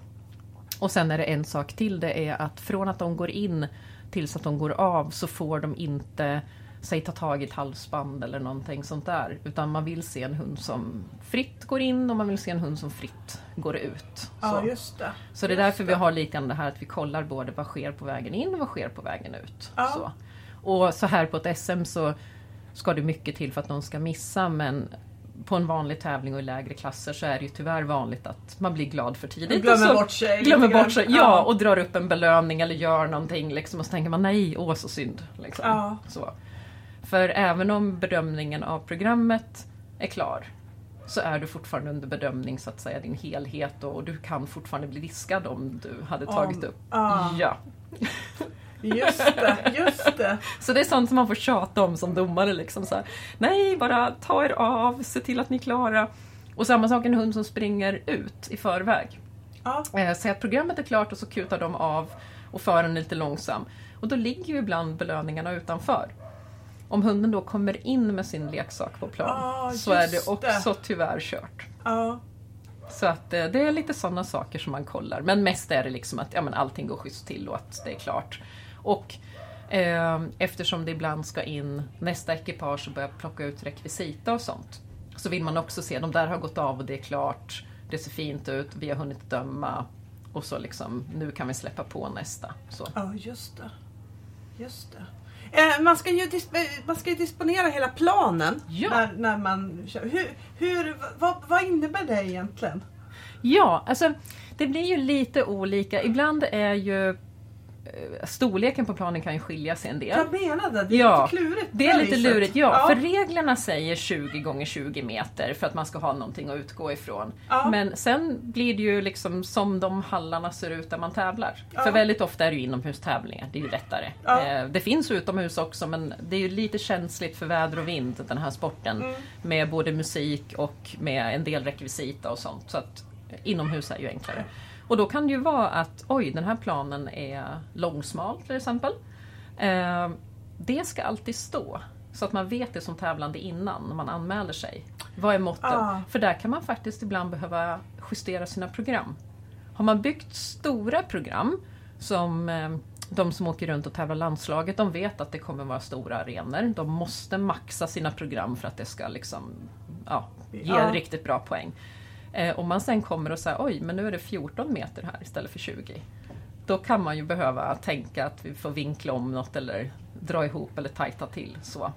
Och sen är det en sak till. Det är att från att de går in tills att de går av så får de inte Säg ta tag i ett halsband eller någonting sånt där. Utan man vill se en hund som fritt går in och man vill se en hund som fritt går ut. ja, Så. just det. Så det är därför vi har lite det här att vi kollar både vad sker på vägen in och vad sker på vägen ut. Ja. Så. Och så här på ett SM så ska det mycket till för att någon ska missa men på en vanlig tävling och i lägre klasser så är det ju tyvärr vanligt att man blir glad för tidigt. Glömmer och så bort sig Glömmer bort sig, ja, och drar upp en belöning eller gör någonting liksom, och så tänker man nej, åh så synd. Liksom. Ja. Så. För även om bedömningen av programmet är klar så är du fortfarande under bedömning så att säga din helhet och du kan fortfarande bli diskad om du hade Om- tagit upp. ja. Ja. Just det, just det. Så det är sånt som man får tjata om som domare. Liksom så här, Nej, bara ta er av, se till att ni är klara. Och samma sak en hund som springer ut i förväg. Ja. Eh, Säg att programmet är klart och så kutar de av och föraren är lite långsam. Och då ligger ju ibland belöningarna utanför. Om hunden då kommer in med sin leksak på plan Ah, så är det också tyvärr kört. Ja. Så att eh, det är lite sådana saker som man kollar. Men mest är det liksom att ja, men allting går schysst till och att det är klart. Och eh, eftersom det ibland ska in nästa ekipage och börja plocka ut rekvisita och sånt. Så vill man också se, de där har gått av och det är klart. det ser fint ut, vi har hunnit döma och så liksom, nu kan vi släppa på nästa. Så. Ja, just det. Just det. Eh, man, ska ju dis- man ska disponera hela planen Ja. när, när man kör. Hur, hur, vad, vad innebär det egentligen? Ja, alltså det blir ju lite olika. Ibland är ju eh, storleken på planen kan ju skilja sig en del. Jag menade det, är Ja, lite klurigt. Det är lite lurigt, ja, För reglerna säger 20 gånger 20 meter för att man ska ha någonting att utgå ifrån. Ja. Men sen blir det ju liksom som de hallarna ser ut där man tävlar. Ja. För väldigt ofta är det ju inomhustävlingar, det är ju lättare. Ja. Eh, Det finns utomhus också men det är ju lite känsligt för väder och vind den här sporten. Mm. Med både musik och med en del rekvisita och sånt. Så att eh, inomhus är ju enklare. Och då kan det ju vara att oj, den här planen är långsmal till exempel. Eh, det ska alltid stå. Så att man vet det som tävlande innan när man anmäler sig. Vad är måtten? Ah. För där kan man faktiskt ibland behöva justera sina program. Har man byggt stora program som eh, de som åker runt och tävlar landslaget, de vet att det kommer vara stora arenor. De måste maxa sina program för att det ska liksom, ja, ge Ja. riktigt bra poäng. Eh, om man sen kommer och säger oj, men nu är det 14 meter här istället för 20. Då kan man ju behöva tänka att vi får vinkla om något eller dra ihop eller tajta till. Så.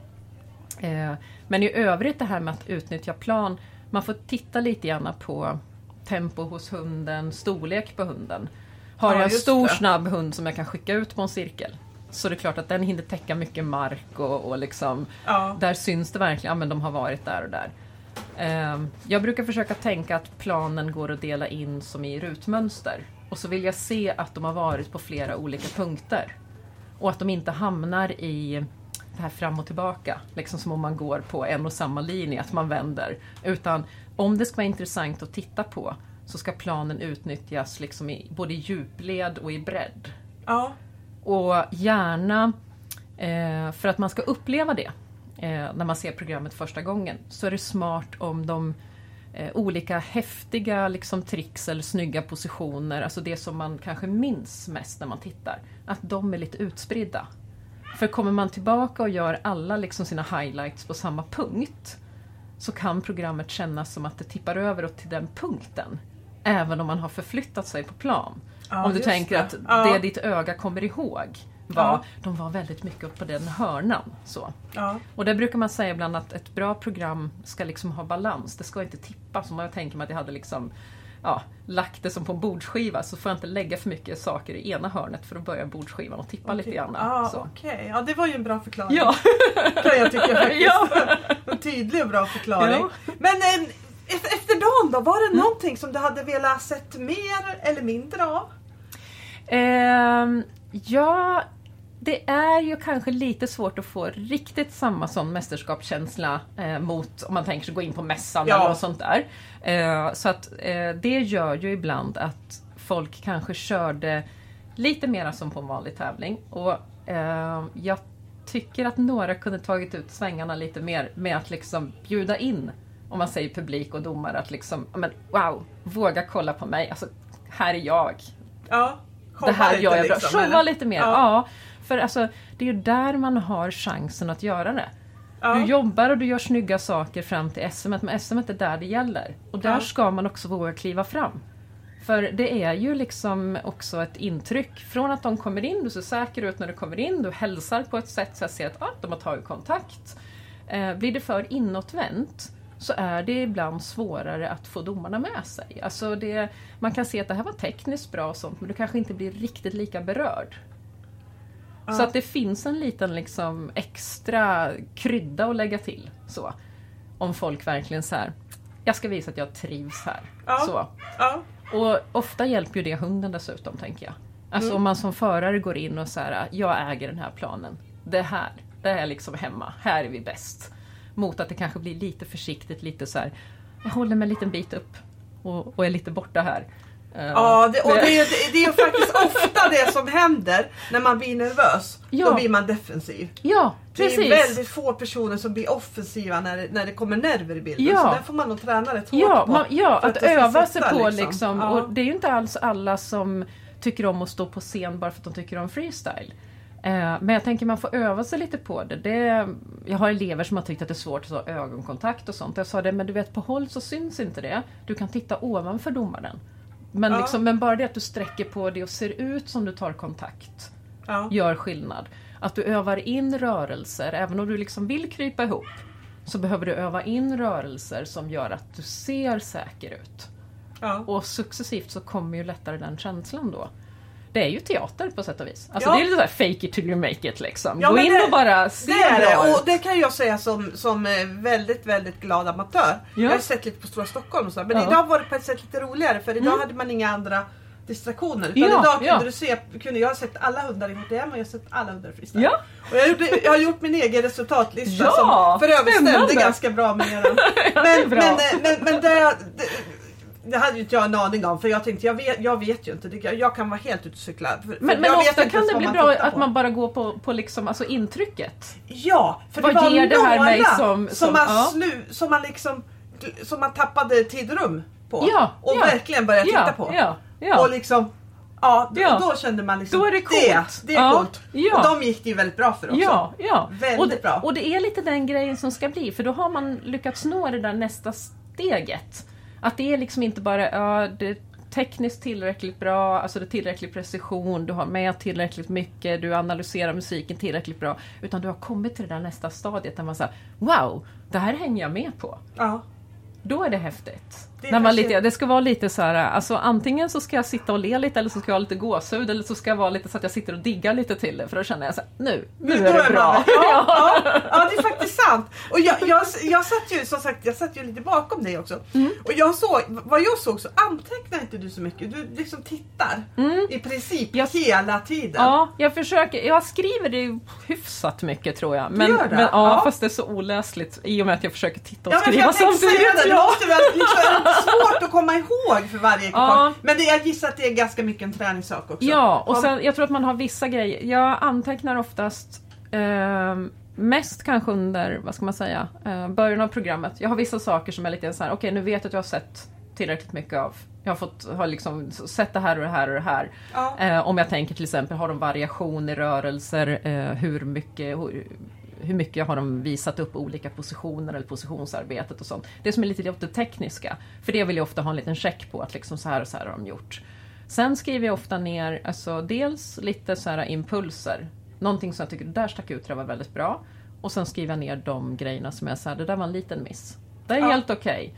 Eh, men i övrigt det här med att utnyttja plan, man får titta lite grann på tempo hos hunden, storlek på hunden. Har Ja, jag en stor det. snabb hund som jag kan skicka ut på en cirkel så det är klart att den hinner täcka mycket mark och, och liksom Ja. där syns det verkligen, ja men de har varit där och där. Ehm, Jag brukar försöka tänka att planen går att dela in som i rutmönster. Och så vill jag se att de har varit på flera olika punkter. Och att de inte hamnar i det här fram och tillbaka, liksom som om man går på en och samma linje, att man vänder. Utan om det ska vara intressant att titta på så ska planen utnyttjas liksom i både i djupled och i bredd. Ja. Och gärna, eh, för att man ska uppleva det när man ser programmet första gången, så är det smart om de eh, olika häftiga liksom, tricks eller snygga positioner, alltså det som man kanske minns mest när man tittar, att de är lite utspridda. För kommer man tillbaka och gör alla liksom, sina highlights på samma punkt, så kan programmet kännas som att det tippar över till den punkten. Även om man har förflyttat sig på plan. Ja, om du tänker det. att Ja. det ditt öga kommer ihåg var, Ja. de var väldigt mycket upp på den hörnan. Så. Ja. Och där brukar man säga ibland att ett bra program ska liksom ha balans. Det ska inte tippa. Som jag tänker mig att jag hade liksom ja, lagt det som på en bordsskiva så får jag inte lägga för mycket saker i ena hörnet för då börjar bordsskivan att tippa lite grann. Ja, så. okej. Ja, det var ju en bra förklaring. Ja. kan jag tycka faktiskt. Ja. En tydlig och bra förklaring. Ja. Men eh, efter, dagen då, var det någonting som du hade velat sett mer eller mindre av? Ehm, ja, det är ju kanske lite svårt att få riktigt samma sån mästerskapskänsla eh, mot om man tänker sig gå in på mässan Ja. eller något sånt där. Eh, så att eh, det gör ju ibland att folk kanske körde lite mera som på en vanlig tävling. Och eh, jag tycker att några kunde tagit ut svängarna lite mer med att liksom bjuda in, om man säger publik och domare, att liksom, men wow, våga kolla på mig. Alltså, här är jag Ja. det här lite gör jag bra. liksom, Showa lite mer. Ja. Ja. För alltså, det är ju där man har chansen att göra det. Ja. Du jobbar och du gör snygga saker fram till SM, men SM är där det gäller. Och där Ja. ska man också våga kliva fram. För det är ju liksom också ett intryck från att de kommer in, du ser säker ut när du kommer in, du hälsar på ett sätt så jag ser att ah, de har tagit kontakt. Eh, blir det för inåtvänt så är det ibland svårare att få domarna med sig. Alltså det, man kan se att det här var tekniskt bra och sånt men du kanske inte blir riktigt lika berörd. Så att det finns en liten liksom extra krydda att lägga till. Så. Om folk verkligen så här, jag ska visa att jag trivs här. Ja. Så. Ja. Och ofta hjälper ju det hunden dessutom, tänker jag. Alltså Mm. om man som förare går in och säger jag äger den här planen. Det här, det är liksom hemma. Här är vi bäst. Mot att det kanske blir lite försiktigt, lite så här. Jag håller mig en liten bit upp och, och är lite borta här. Eh, Ja, det, och det, är- det, det är faktiskt ofta det som händer när man blir nervös. Ja. Då blir man defensiv. Ja, Det är precis. väldigt få personer som blir offensiva när det, när det kommer nerver i bilden. Ja. Så där får man nog träna rätt hårt Ja, på. man, ja att, det ska öva sig på liksom. Ja. Och det är ju inte alls alla som tycker om att stå på scen bara för att de tycker om freestyle. Eh, Men jag tänker man får öva sig lite på det. det. Jag har elever som har tyckt att det är svårt att ha ögonkontakt och sånt. Jag sa det, men du vet på håll så syns inte det. Du kan titta ovanför domaren. Men, Ja. liksom, men bara det att du sträcker på det och ser ut som du tar kontakt Ja. gör skillnad. Att du övar in rörelser, även om du liksom vill krypa ihop, så behöver du öva in rörelser som gör att du ser säker ut. Ja. Och successivt så kommer ju lättare den känslan då. Det är ju teater på sätt och vis. Alltså Ja. det är lite såhär fake it till you make it liksom. Ja, Gå men in det- och bara se Det är det och det kan jag säga som, som eh, väldigt, väldigt glad amatör. Ja. Jag har sett lite på Stora Stockholm och så, men idag var det på ett sätt lite roligare för idag hade man inga andra distraktioner. Utan Ja, idag kunde ja. du se, kunde jag ha sett alla hundar i HTM och jag har sett alla hundar i freestyle. Ja. Och jag, gjorde, jag har gjort min egen resultatlista Ja, som för övrigt stämde ganska bra med eran. Men, bra. men, eh, men, men det, det, hade ju inte jag en aning om för jag tänkte jag vet, jag vet ju inte. Jag kan vara helt ute och cykla. För- Men, men ofta kan det bli bra att på. man bara går på, på liksom, alltså intrycket. Ja, för Vad det var ger det här mig som- som, som- man ja. slu, som man liksom som man tappade tid och rum på. Ja, och ja. verkligen började titta på. Och liksom Ja, då, Ja. då kände man liksom Då är det coolt. Det, det är Ja, coolt. ja. Och de gick det ju väldigt bra för också. Ja, ja. Väldigt och, det, bra. och det är lite den grejen som ska bli, för då har man lyckats nå det där nästa steget. Att det är liksom inte bara, ja, det är tekniskt tillräckligt bra, alltså det är tillräcklig precision, du har med tillräckligt mycket, du analyserar musiken tillräckligt bra. Utan du har kommit till det där nästa stadiet där man säger, wow, det här hänger jag med på. Ja. Då är det häftigt. När man lite, det ska vara lite så här, alltså antingen så ska jag sitta och le lite eller så ska jag ha lite gåshud eller så ska jag vara lite så att jag sitter och diggar lite till det för då känner jag så här, nu, nu Då är det bra. Ja, ja, ja, det är faktiskt sant. Och jag, jag, jag satt ju som sagt jag satt ju lite bakom dig också. Mm. Och jag såg, vad jag såg så antecknar inte du så mycket. Du liksom tittar i princip Mm. Jag- hela tiden. Ja, jag försöker. Jag skriver det hyfsat mycket tror jag. Men, gör det? men ja, Ja. fast det är så oläsligt i och med att jag försöker titta och Ja, skriva jag tänkte säga samtidigt. det, måste väl liksom, svårt att komma ihåg för varje ekipage. Ja. Men det, jag gissar att det är ganska mycket en träningssak också. ja, och sen jag tror att man har vissa grejer. Jag antecknar oftast eh, mest kanske under, vad ska man säga, eh, början av programmet. Jag har vissa saker som är lite så här, okej nu vet jag att jag har sett tillräckligt mycket av. Jag har, fått, har liksom sett det här och det här och det här. Ja. Eh, om jag tänker till exempel, har de variation i rörelser? Eh, hur, mycket, hur, hur mycket har de visat upp olika positioner eller positionsarbetet och sånt. Det som är lite det tekniska. För det vill jag ofta ha en liten check på, att liksom så här och så här har de gjort. Sen skriver jag ofta ner, alltså dels lite så här impulser. Någonting som jag tycker, det där stack ut, det var väldigt bra. Och sen skriver jag ner de grejerna som så här, det där var en liten miss. Det är Ja. helt okej.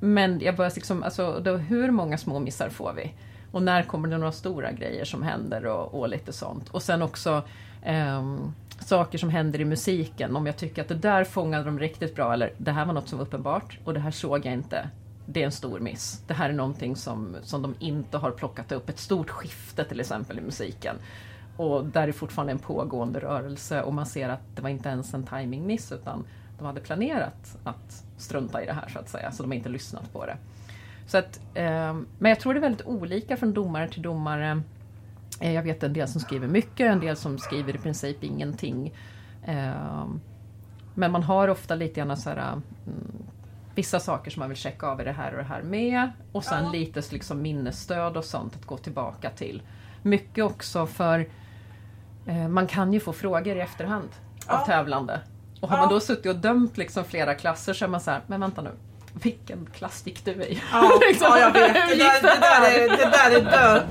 Men jag börjar liksom, alltså, då, hur många små missar får vi? Och när kommer det några stora grejer som händer och, och lite sånt. Och sen också ehm, saker som händer i musiken. Om jag tycker att det där fångade de riktigt bra eller det här var något som var uppenbart och det här såg jag inte. Det är en stor miss. Det här är någonting som, som de inte har plockat upp. Ett stort skifte till exempel i musiken. Och där är fortfarande en pågående rörelse och man ser att det var inte ens en timingmiss utan de hade planerat att strunta i det här så att säga, så de har inte lyssnat på det. Så att, eh, men jag tror det är väldigt olika från domare till domare. Eh, jag vet en del som skriver mycket, en del som skriver i princip ingenting. Eh, men man har ofta lite grann så här, mm, vissa saker som man vill checka av, är det här och det här med? Och sen lite liksom minnesstöd och sånt att gå tillbaka till. Mycket också för eh, man kan ju få frågor i efterhand av tävlande. Och har man då suttit och dömt liksom flera klasser så är man så här, men vänta nu, vilken klass gick du i? Ja, Liksom, ja jag vet. Det där, det där är, det där är dö...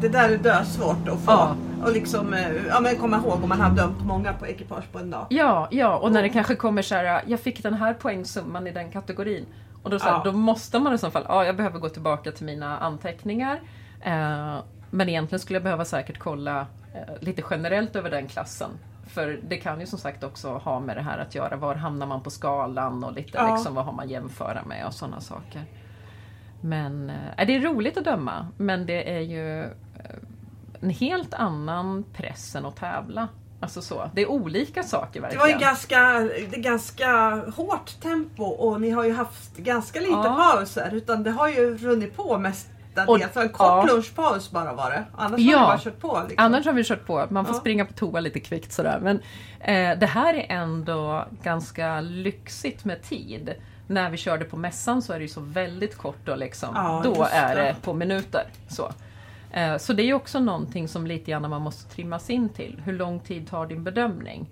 Det där är dö svårt att få. Ja. Och liksom, eh, ja, men komma ihåg om man har dömt många på ekipage på en dag. Ja, ja, och när det kanske kommer så här, jag fick den här poängsumman i den kategorin. Och då, så här, Ja. då måste man i så fall, ja jag behöver gå tillbaka till mina anteckningar. Eh, men egentligen skulle jag behöva säkert kolla eh, lite generellt över den klassen. För det kan ju som sagt också ha med det här att göra, var hamnar man på skalan och lite Ja. liksom, vad har man jämföra med och sådana saker. Men eh, det är roligt att döma, men det är ju eh, en helt annan press än att tävla. Alltså så. Det är olika saker Det verkligen. var ju ganska, det ganska hårt tempo och ni har ju haft ganska lite Ja. pauser. Utan det har ju runnit på mestadels. Och- en kort ja. lunchpaus bara var det. Annars Ja. har ni bara kört på. Liksom. Annars har vi kört på, man får Ja. springa på toa lite kvickt sådär. Men eh, det här är ändå ganska lyxigt med tid. När vi körde på mässan så är det ju så väldigt kort och liksom, Ja, då är det. på minuter. Så. Eh, Så det är också någonting som lite grann man måste trimmas in till. Hur lång tid tar din bedömning?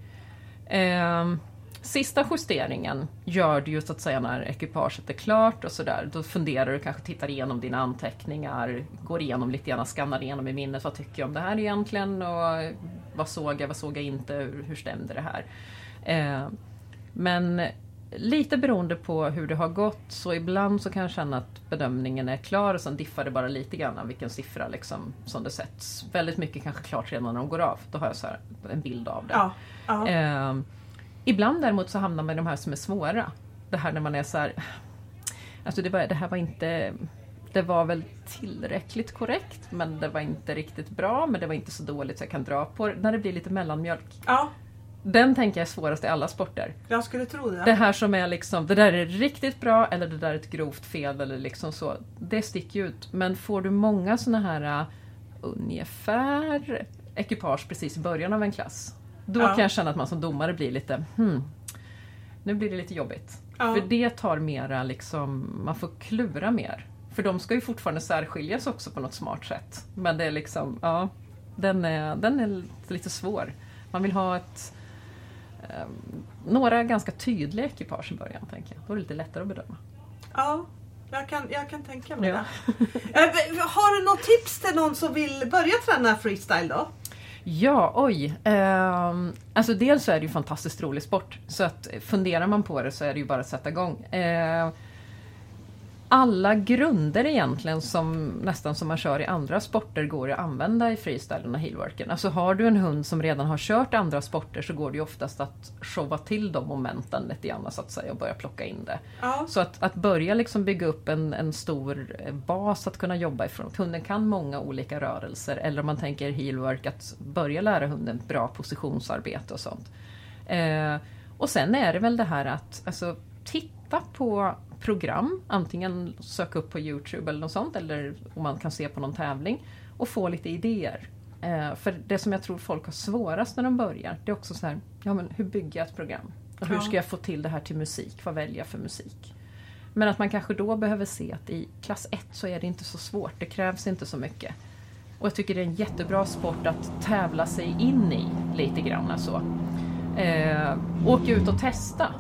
Eh, Sista justeringen gör du ju så att säga när ekipaget är klart och sådär. Då funderar du, kanske tittar igenom dina anteckningar, går igenom lite grann, skannar igenom i minnet. Vad tycker jag om det här egentligen? Och vad såg jag, vad såg jag inte? Hur, hur stämde det här? Eh, men lite beroende på hur det har gått så ibland så kan jag känna att bedömningen är klar och sen diffar det bara lite grann av vilken siffra liksom som det sätts. Väldigt mycket kanske klart redan när de går av. Då har jag så en bild av det. Ja. Eh, ibland däremot så hamnar man i de här som är svåra. Det här när man är så här... Alltså det, var, det här var inte... Det var väl tillräckligt korrekt men det var inte riktigt bra men det var inte så dåligt så jag kan dra på det. När det blir lite mellanmjölk. ja, Den tänker jag är svårast i alla sporter. jag skulle tro det. Det här som är liksom, det där är riktigt bra eller det där är ett grovt fel eller liksom så. Det sticker ju ut. Men får du många såna här uh, ungefär ekipage precis i början av en klass. Då Ja. kan jag känna att man som domare blir lite, hmm, nu blir det lite jobbigt. Ja. För det tar mera liksom, man får klura mer. För de ska ju fortfarande särskiljas också på något smart sätt. Men det är liksom, ja, den är, den är lite svår. Man vill ha ett några ganska tydliga ekipage i början, tänker jag. Då är det lite lättare att bedöma. Ja, jag kan, jag kan tänka mig Ja. det. Eh, Har du något tips till någon som vill börja träna freestyle då? Ja, oj. Ehm, alltså dels så är det ju fantastiskt rolig sport. Så att funderar man på det så är det ju bara att sätta igång. Ehm, alla grunder egentligen som nästan som man kör i andra sporter går att använda i freestylen och heelworken. Alltså har du en hund som redan har kört andra sporter så går det ju oftast att showa till de momenten lite grann så att säga och börja plocka in det. Ja. Så att, att börja liksom bygga upp en, en stor bas att kunna jobba ifrån. Att hunden kan många olika rörelser. Eller om man tänker heelwork, att börja lära hunden bra positionsarbete och sånt. Eh, och sen är det väl det här att alltså, titta på program. Antingen söka upp på Youtube eller något sånt. Eller om man kan se på någon tävling. Och få lite idéer. Eh, för det som jag tror folk har svårast när de börjar, det är också så här, ja men hur bygger jag ett program? Och hur ska jag få till det här till musik? Vad väljer jag för musik? Men att man kanske då behöver se att i klass 1 så är det inte så svårt, det krävs inte så mycket. Och jag tycker det är en jättebra sport att tävla sig in i lite grann. Så. Eh, åk ut och testa.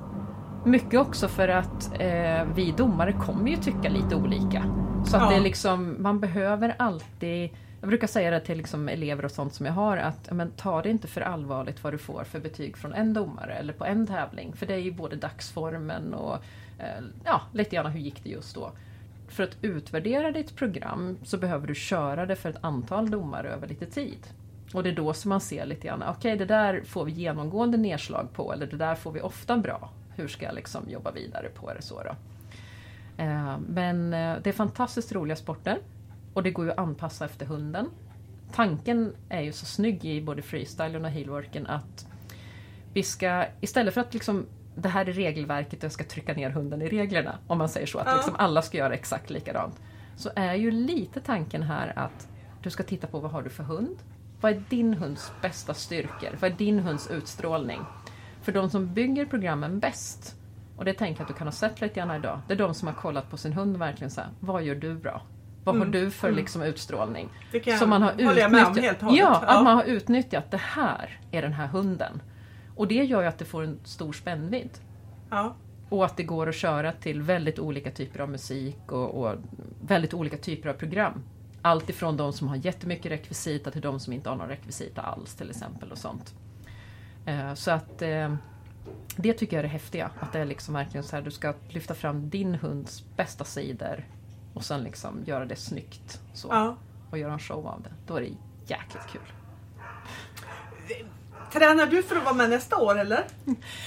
Mycket också för att eh, vi domare kommer ju tycka lite olika. Så att Ja. det är liksom, man behöver alltid jag brukar säga det till liksom elever och sånt som jag har att men, ta det inte för allvarligt vad du får för betyg från en domare eller på en tävling. För det är ju både dagsformen och eh, ja, lite grann hur gick det just då. För att utvärdera ditt program så behöver du köra det för ett antal domare över lite tid. Och det är då som man ser lite grann, okej det där får vi genomgående nedslag på eller det där får vi ofta bra. Hur ska jag liksom jobba vidare på det så då? Eh, Men eh, det är fantastiskt roliga sporter. Och det går ju att anpassa efter hunden. Tanken är ju så snygg i både freestylen och heelworken att vi ska, istället för att liksom det här är regelverket och jag ska trycka ner hunden i reglerna, om man säger så, att liksom alla ska göra exakt likadant. Så är ju lite tanken här att du ska titta på vad har du för hund? Vad är din hunds bästa styrkor? Vad är din hunds utstrålning? För de som bygger programmen bäst, och det tänker jag att du kan ha sett lite grann idag, det är de som har kollat på sin hund och verkligen så här, vad gör du bra? Vad har du för liksom utstrålning? Det kan Som man har utnyttjat. hållet. Ja, att man har utnyttjat det här är den här hunden. Och det gör ju att det får en stor spännvidd. ja. Och att det går att köra till väldigt olika typer av musik och, och väldigt olika typer av program. Allt ifrån de som har jättemycket rekvisita till de som inte har någon rekvisita alls till exempel och sånt. Eh, Så att eh, det tycker jag är det häftiga. Att det är liksom verkligen så här, du ska lyfta fram din hunds bästa sidor och sen liksom göra det snyggt. Så, ja. Och göra en show av det. Då är det jäkligt kul. Tränar du för att vara med nästa år eller?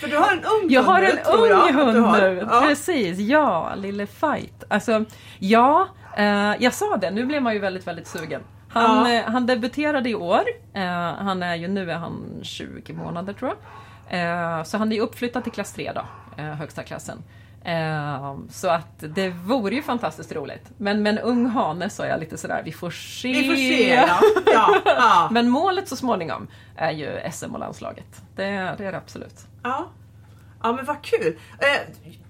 För du har en ung Jag har hund en nu, tror ung jag hund har. nu, Ja. precis. Ja, lille Fight. Alltså, ja, eh, jag sa det, nu blev man ju väldigt, väldigt sugen. Han, Ja. eh, han debuterade i år. Eh, han är ju, nu är han 20 månader tror jag. Eh, så han är uppflyttad till klass 3 då, högsta klassen. Så att det vore ju fantastiskt roligt. Men med en ung hane så är jag lite sådär, vi får se. Vi får se. Ja. Ja. Ja. Men målet så småningom är ju SM och landslaget. Det, det är det absolut. Ja. Ja men vad kul!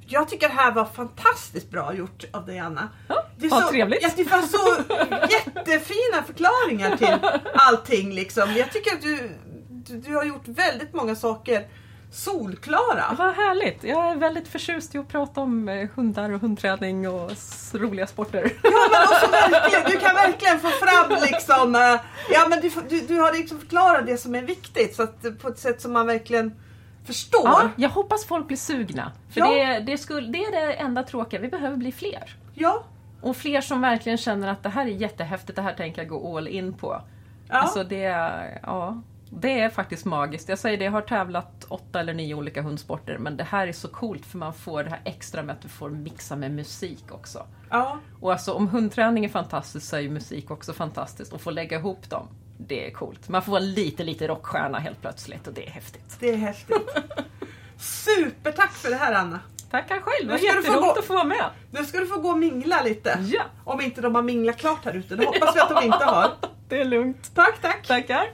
Jag tycker det här var fantastiskt bra gjort av dig Anna. Ja, det, vad så, trevligt. Ja, det var så jättefina förklaringar till allting liksom. Jag tycker att du, du, du har gjort väldigt många saker solklara. Vad härligt! Jag är väldigt förtjust i att prata om eh, hundar och hundträning och roliga sporter. Ja men också verkligen, du kan verkligen få fram liksom, eh, ja men du, du, du har liksom förklarat det som är viktigt så att, eh, på ett sätt som man verkligen förstår. Ja, jag hoppas folk blir sugna. För Ja. det, det, skulle, det är det enda tråkiga, vi behöver bli fler. Ja. Och fler som verkligen känner att det här är jättehäftigt, det här tänker jag gå all in på. Ja. Alltså det, är- ja, det är faktiskt magiskt. Jag säger det, jag har tävlat åtta eller nio olika hundsporter men det här är så coolt för man får det här extra med att du får mixa med musik också. ja. Och alltså om hundträning är fantastiskt så är ju musik också fantastiskt. Och få lägga ihop dem, det är coolt. Man får vara lite, lite rockstjärna helt plötsligt och det är häftigt. Det är häftigt. Supertack för det här Anna. Tackar själv, det var jätteroligt gå- att få vara med. Nu ska du få gå och mingla lite. Ja, Om inte de har minglat klart här ute. Det hoppas vi att de inte har. det är lugnt. Tack, tack. Tackar.